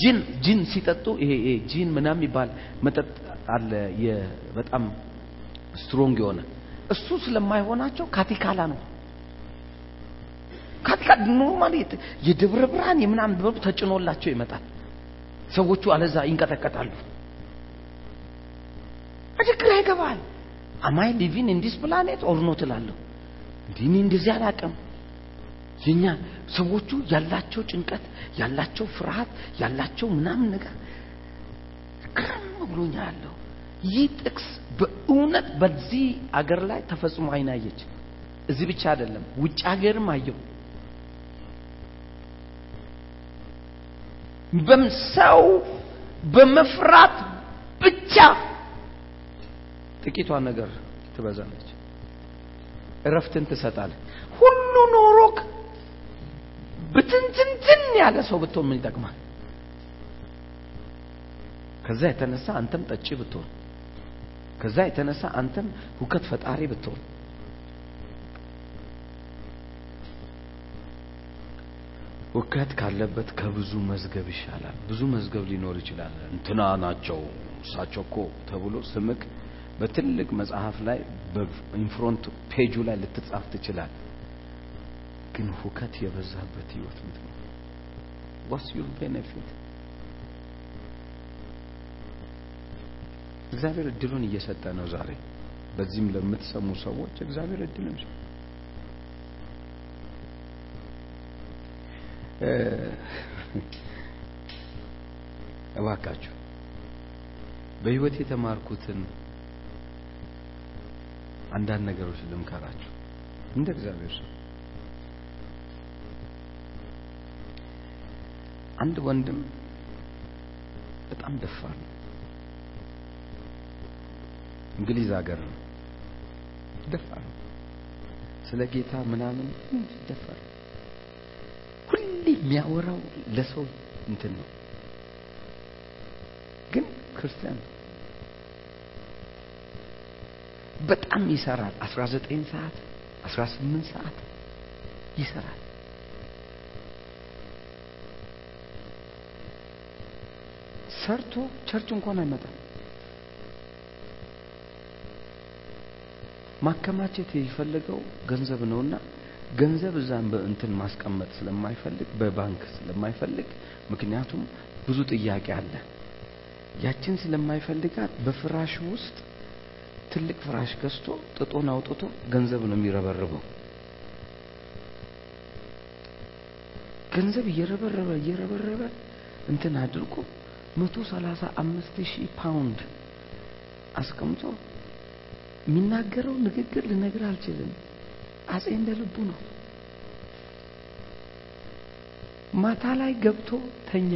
ጂን ጂን ሲጠጡ ይሄ ይሄ ጂን ምናምን የሚባል መጠጥ አለ፣ በጣም strong የሆነ እሱ ስለማይሆናቸው ካቲካላ ነው። ካቲካላ normally የደብረ ብርሃን የምናምን በሩ ተጭኖላቸው ይመጣል። ሰዎቹ አለዛ ይንቀጠቀጣሉ። ግራ ይገባል። am I living in this planet or not እላለሁ። እንዲህ እኔ እንደዚህ አላውቅም። የኛ ሰዎቹ ያላቸው ጭንቀት፣ ያላቸው ፍርሃት፣ ያላቸው ምናምን ነገር ግርም ብሎኛ ያለው ይህ ጥቅስ በእውነት በዚህ አገር ላይ ተፈጽሞ አይናየች። እዚህ ብቻ አይደለም፣ ውጭ ሀገርም አየው። በምሰው በመፍራት ብቻ ጥቂቷ ነገር ትበዛለች፣ እረፍትን ትሰጣለች። ሁሉ ኖሮክ ብትንትንትን ያለ ሰው ብትሆን ምን ይጠቅማል? ከዛ የተነሳ አንተም ጠጪ ብትሆን፣ ከዛ የተነሳ አንተም ሁከት ፈጣሪ ብትሆን፣ ሁከት ካለበት ከብዙ መዝገብ ይሻላል። ብዙ መዝገብ ሊኖር ይችላል። እንትና ናቸው እሳቸው እኮ ተብሎ ስምክ በትልቅ መጽሐፍ ላይ በኢንፍሮንት ፔጁ ላይ ልትጻፍ ትችላል። ግን ሁከት የበዛበት ህይወት ምንድን ነው? what's your benefit? እግዚአብሔር እድሉን እየሰጠ ነው ዛሬ። በዚህም ለምትሰሙ ሰዎች እግዚአብሔር እድልን እባካችሁ በህይወት የተማርኩትን አንዳንድ ነገሮች ልምከራችሁ። እንደ እግዚአብሔር ሰው አንድ ወንድም በጣም ደፋር ነው እንግሊዝ ሀገር ነው። ደፋር ስለ ጌታ ምናምን ደፋር ሁሌ የሚያወራው ለሰው እንትን ነው። ግን ክርስቲያን በጣም ይሰራል። 19 ሰዓት 18 ሰዓት ይሰራል። ሰርቶ ቸርች እንኳን አይመጣም ማከማቸት የፈለገው ገንዘብ ነውና ገንዘብ እዛም በእንትን ማስቀመጥ ስለማይፈልግ በባንክ ስለማይፈልግ ምክንያቱም ብዙ ጥያቄ አለ። ያችን ስለማይፈልጋት በፍራሽ ውስጥ ትልቅ ፍራሽ ገዝቶ ጥጦን አውጥቶ ገንዘብ ነው የሚረበርበው። ገንዘብ እየረበረበ እየረበረበ እንትን አድርጎ መቶ ሰላሳ አምስት ሺህ ፓውንድ አስቀምጦ የሚናገረው ንግግር ልነግር አልችልም። አጼ እንደ ልቡ ነው። ማታ ላይ ገብቶ ተኛ።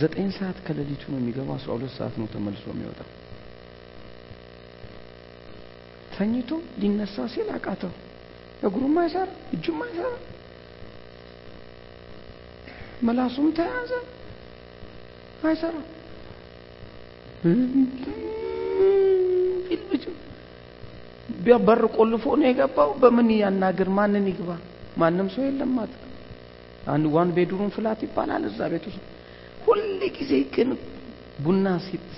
ዘጠኝ ሰዓት ከሌሊቱ ነው የሚገባው አስራ ሁለት ሰዓት ነው ተመልሶ የሚወጣው። ተኝቶ ሊነሳ ሲል አቃተው። እግሩም አይሰራ እጁም አይሰራ መላሱም ተያዘ። አይሰራ በር ቆልፎ ነው የገባው። በምን ያናግር? ማንን ይግባ? ማንም ሰው የለም አንድ one bedroom flat ይባላል እዛ ቤት ውስጥ። ሁል ጊዜ ግን ቡና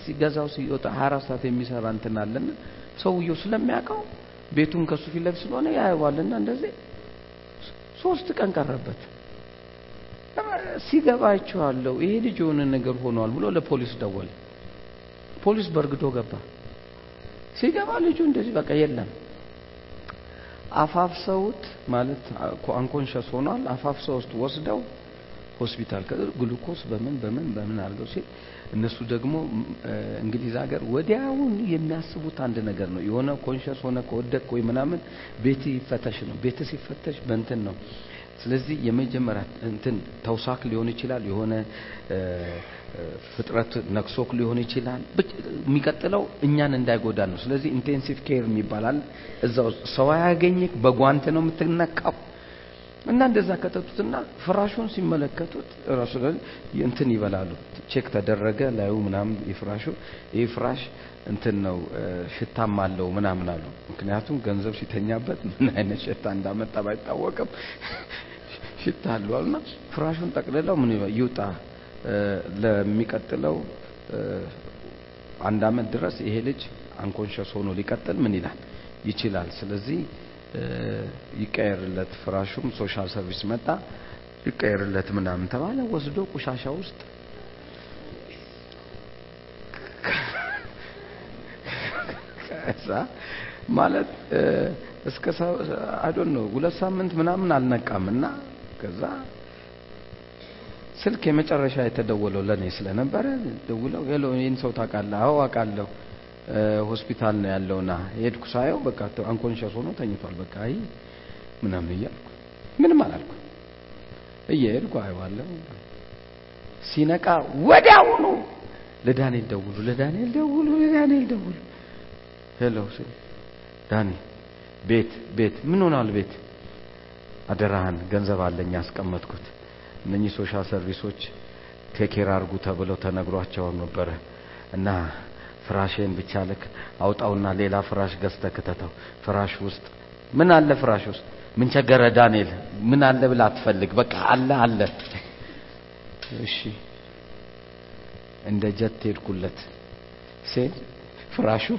ሲገዛው ሲወጣ ሀያ ሰዓት የሚሰራ እንትን አለና ሰውየው ስለሚያውቀው ቤቱን ከሱ ፊት ስለሆነ ያየዋልና እንደዚህ ሶስት ቀን ቀረበት። ሲገባ ይሄ ልጅ የሆነ ነገር ሆኗል ብሎ ለፖሊስ ደወለ ፖሊስ በርግዶ ገባ። ሲገባ ልጁ እንደዚህ በቃ የለም። አፋፍሰውት ማለት አንኮንሸስ ሆኗል። አፋፍሰውት ወስደው ሆስፒታል ግሉኮስ በምን በምን በምን አድርገው ሲል እነሱ ደግሞ እንግሊዝ ሀገር ወዲያውን የሚያስቡት አንድ ነገር ነው። የሆነ ኮንሸስ ሆነ ከወደቅ ወይ ምናምን ቤት ይፈተሽ ነው። ቤት ሲፈተሽ በእንትን ነው። ስለዚህ የመጀመሪያ እንትን ተውሳክ ሊሆን ይችላል። የሆነ ፍጥረት ነክሶክ ሊሆን ይችላል። የሚቀጥለው እኛን እንዳይጎዳን ነው። ስለዚህ intensive care የሚባላል እዛው ሰው አያገኝክ በጓንት ነው የምትነካው። እና እንደዛ ከተቱትና ፍራሹን ሲመለከቱት ራሱ እንትን ይበላሉ። check ተደረገ ላዩ ምናምን የፍራሹ ይህ ፍራሽ እንትን ነው ሽታም አለው ምናምን አሉ። ምክንያቱም ገንዘብ ሲተኛበት ምን አይነት ሽታ እንዳመጣ ባይታወቅም ሽታ አለው አሉና ፍራሹን ጠቅልለው ምን ይውጣ ለሚቀጥለው አንድ አመት ድረስ ይሄ ልጅ unconscious ሆኖ ሊቀጥል ምን ይላል? ይችላል። ስለዚህ ይቀየርለት። ፍራሹም social service መጣ ይቀየርለት ምናምን ተባለ። ወስዶ ቆሻሻ ውስጥ ከዛ ማለት እስከ I don't know ሁለት ሳምንት ምናምን አልነቃም እና ከዛ ስልክ የመጨረሻ የተደወለው ለኔ ስለነበረ ደውለው hello ይህን ሰው ታውቃለህ? አዎ አውቃለሁ። ሆስፒታል ነው ያለውና ሄድኩ ሳየው በቃ unconscious ሆኖ ተኝቷል። በቃ አይ ምናምን እያልኩ ምንም አላልኩ እየሄድኩ አየዋለሁ። ሲነቃ ወዲያውኑ ለዳንኤል ደውሉ ለዳንኤል ደውሉ ለዳንኤል ደውሉ። hello ዳኒ ቤት ቤት ምን ሆናል ቤት? አደራህን ገንዘብ አለኝ ያስቀመጥኩት እነኚህ social service ኦች take care አርጉ ተብለው ተነግሯቸው ነበረ። እና ፍራሽን ብቻ ልክ አውጣውና ሌላ ፍራሽ ገዝተ ክተተው። ፍራሽ ውስጥ ምን አለ ፍራሽ ውስጥ? ምን ቸገረ ዳንኤል? ምን አለ ብላ አትፈልግ። በቃ አለ አለ። እሺ። እንደ ጀት ሄድኩለት። ሴል ፍራሹ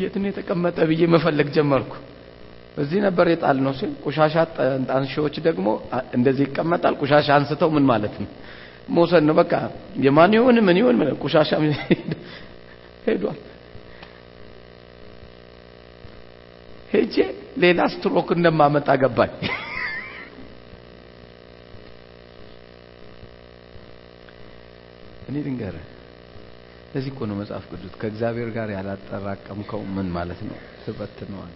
የት ነው የተቀመጠ ብዬ መፈለግ ጀመርኩ እዚህ ነበር የጣል ነው ሲል ቆሻሻ አንሺዎች ደግሞ እንደዚህ ይቀመጣል። ቆሻሻ አንስተው ምን ማለት ነው? መውሰድ ነው። በቃ የማን ይሁን ምን ይሁን ቆሻሻ ሄዷል። ሄጄ ሌላ ስትሮክ እንደማመጣ ገባኝ። እኔ ልንገርህ፣ ለዚህ እኮ ነው መጽሐፍ ቅዱስ ከእግዚአብሔር ጋር ያላጠራቀምከው ምን ማለት ነው? ትበትነዋል።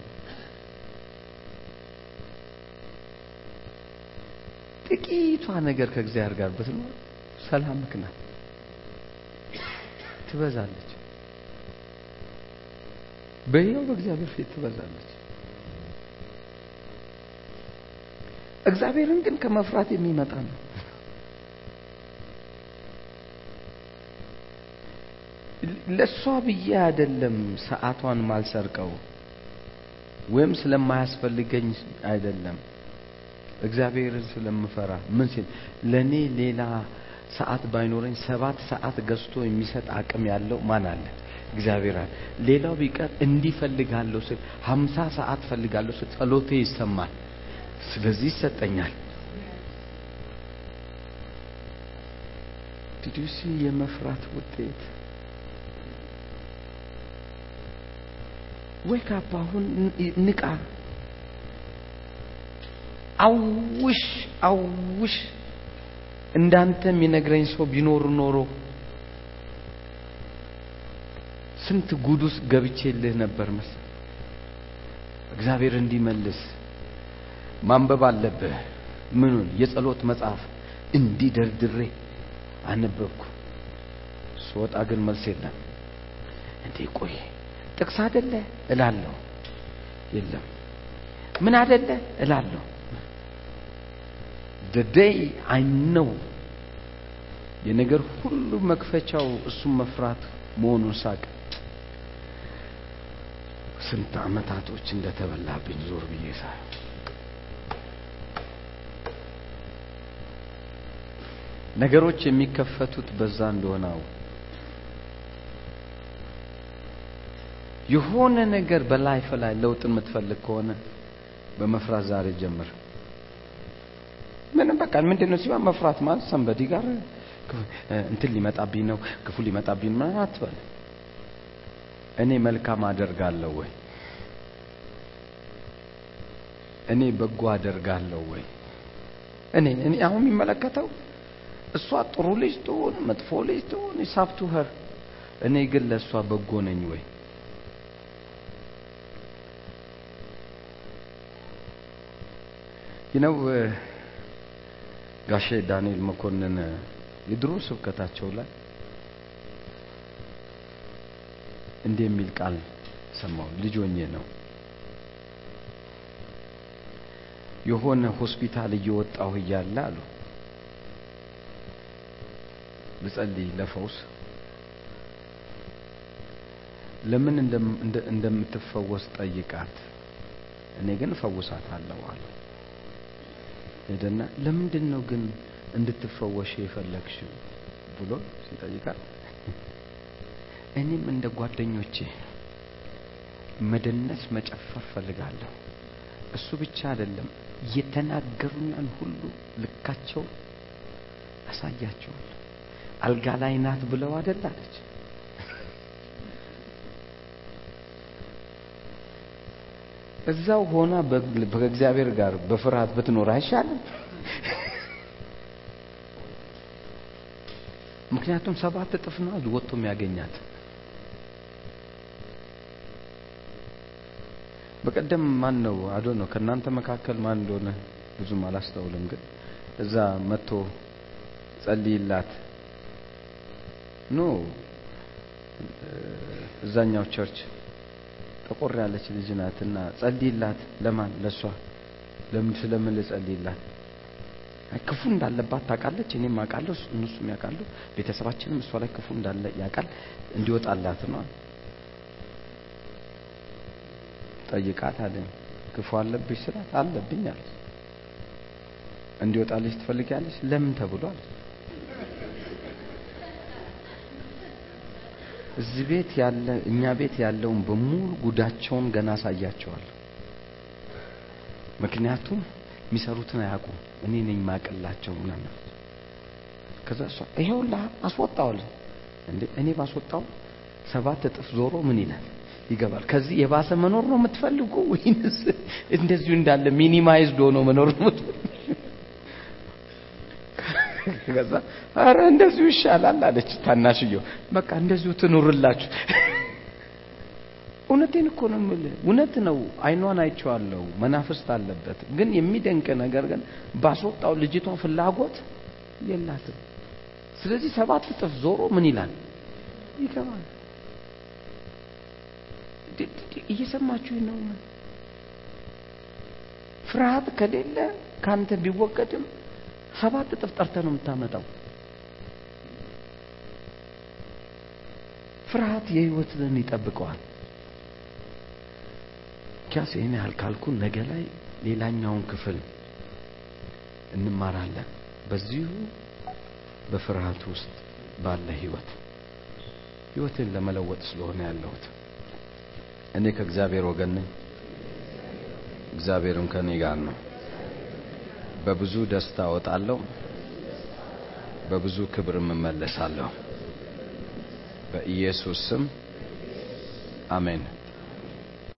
ጥቂቷ ነገር ከእግዚአብሔር ጋር ብትኖር ሰላምክ ናት፣ ትበዛለች። በሕያው በእግዚአብሔር ፊት ትበዛለች። እግዚአብሔርን ግን ከመፍራት የሚመጣ ነው። ለእሷ ብዬ አይደለም ሰዓቷን ማልሰርቀው ወይም ስለማያስፈልገኝ አይደለም እግዚአብሔርን ስለምፈራ ምን ሲል ለእኔ ሌላ ሰዓት ባይኖረኝ ሰባት ሰዓት ገዝቶ የሚሰጥ አቅም ያለው ማን አለ? እግዚአብሔር አለ። ሌላው ቢቀር እንዲህ ፈልጋለሁ ስል ሀምሳ ሰዓት ፈልጋለሁ ስል ጸሎቴ ይሰማል። ስለዚህ ይሰጠኛል። this is የመፍራት ውጤት wake up አሁን ንቃ። I wish I wish እንዳንተ የሚነግረኝ ሰው ቢኖር ኖሮ ስንት ጉድ ውስጥ ገብቼልህ ነበር መሰል። እግዚአብሔር እንዲመልስ ማንበብ አለብህ። ምኑን የጸሎት መጽሐፍ እንዲህ ደርድሬ አነበብኩ። ስወጣ ግን መልስ የለም። እንዴ ቆይ ጥቅስ አደለ እላለሁ፣ የለም ምን አደለ እላለሁ። the day I know የነገር ሁሉ መክፈቻው እሱም መፍራት መሆኑን ሳቅ። ስንት አመታቶች እንደተበላብኝ ዞር ብዬ ሳይ ነገሮች የሚከፈቱት በዛ እንደሆነ አው የሆነ ነገር በላይፍ ላይ ለውጥ የምትፈልግ ከሆነ በመፍራት ዛሬ ጀምር። ምንም በቃ ምንድን ነው ሲባል መፍራት ማለት ሰንበዲ ጋር እንትን ሊመጣብኝ ነው ክፉ ሊመጣብኝ ነው አትበል። እኔ መልካም አደርጋለሁ ወይ? እኔ በጎ አደርጋለሁ ወይ? እኔ እኔ አሁን የሚመለከተው እሷ ጥሩ ልጅ ትሁን መጥፎ ልጅ ትሁን ሳብቱ ኸር እኔ ግን ለእሷ በጎ ነኝ ወይ? ይነው ጋሼ ዳንኤል መኮንን የድሮ ስብከታቸው ላይ እንዲህ የሚል ቃል ሰማሁ። ልጅ ሆኜ ነው የሆነ ሆስፒታል እየወጣሁ እያለ አሉ ልጸልይ ለፈውስ ለምን እንደምትፈወስ ጠይቃት፣ እኔ ግን እፈውሳታለሁ አሉ። ሄደና ለምንድን ነው ግን እንድትፈወሽ የፈለግሽው ብሎ ሲጠይቃት እኔም እንደ ጓደኞቼ መደነስ መጨፈር ፈልጋለሁ። እሱ ብቻ አይደለም የተናገሩኛን ሁሉ ልካቸው አሳያቸዋለሁ። አልጋ ላይ ናት ብለው አይደል እዛው ሆና በእግዚአብሔር ጋር በፍርሃት ብትኖር አይሻልም? ምክንያቱም ሰባት እጥፍ ነው ወጥቶ የሚያገኛት። በቀደም ማን ነው አዶ ነው ከእናንተ መካከል ማን እንደሆነ ብዙም አላስተውልም፣ ግን እዛ መጥቶ ጸልይላት ኖ እዛኛው ቸርች ጠቆር ያለች ልጅ ናትና ጸልይላት። ለማን? ለሷ። ለምን ስለምን ልጸልይላት? ክፉ እንዳለባት ታውቃለች፣ እኔም አውቃለሁ፣ እነሱም ያውቃሉ፣ ቤተሰባችንም እሷ ላይ ክፉ እንዳለ ያውቃል። እንዲወጣላት ነው። ጠይቃት አለኝ። ክፉ አለብሽ ስላት አለብኝ አለች። እንዲወጣልሽ ትፈልጊያለሽ? ለምን ተብሏል? እዚህ ቤት ያለ እኛ ቤት ያለውን በሙሉ ጉዳቸውን ገና አሳያቸዋለሁ። ምክንያቱም የሚሰሩትን አያውቁም። እኔ ነኝ ማቀላቸው ምናምን። ከዛ እሷ ይሄውላ አስወጣዋል እንዴ እኔ ባስወጣው ሰባት እጥፍ ዞሮ ምን ይላል? ይገባል። ከዚህ የባሰ መኖር ነው የምትፈልጉ ወይንስ እንደዚሁ እንዳለ ሚኒማይዝድ ሆኖ መኖር ነው የምትፈልጉ? ከዛ አረ እንደዚሁ ይሻላል አለች ታናሽየው። በቃ እንደዚሁ ትኑርላችሁ። እውነቴን እኮ ነው የምልህ። እውነት ነው። አይኗን አይቼዋለሁ። መናፍስት አለበት። ግን የሚደንቅ ነገር ግን ባስወጣው ልጅቷ ፍላጎት የላትም። ስለዚህ ሰባት እጥፍ ዞሮ ምን ይላል ይገባል። እየሰማችሁ ነው። ፍርሃት ከሌለ ካንተ ቢወገድም ሰባት እጥፍ ጠርተህ ነው የምታመጣው። ፍርሃት የህይወትን ይጠብቀዋል። ኪያስ ይህን ያህል ካልኩ ነገ ላይ ሌላኛውን ክፍል እንማራለን። በዚሁ በፍርሃት ውስጥ ባለ ህይወት ህይወትን ለመለወጥ ስለሆነ ያለሁት እኔ ከእግዚአብሔር ወገን ነኝ። እግዚአብሔርም ከኔ ጋር ነው። በብዙ ደስታ እወጣለሁ፣ በብዙ ክብርም እመለሳለሁ። በኢየሱስ ስም አሜን።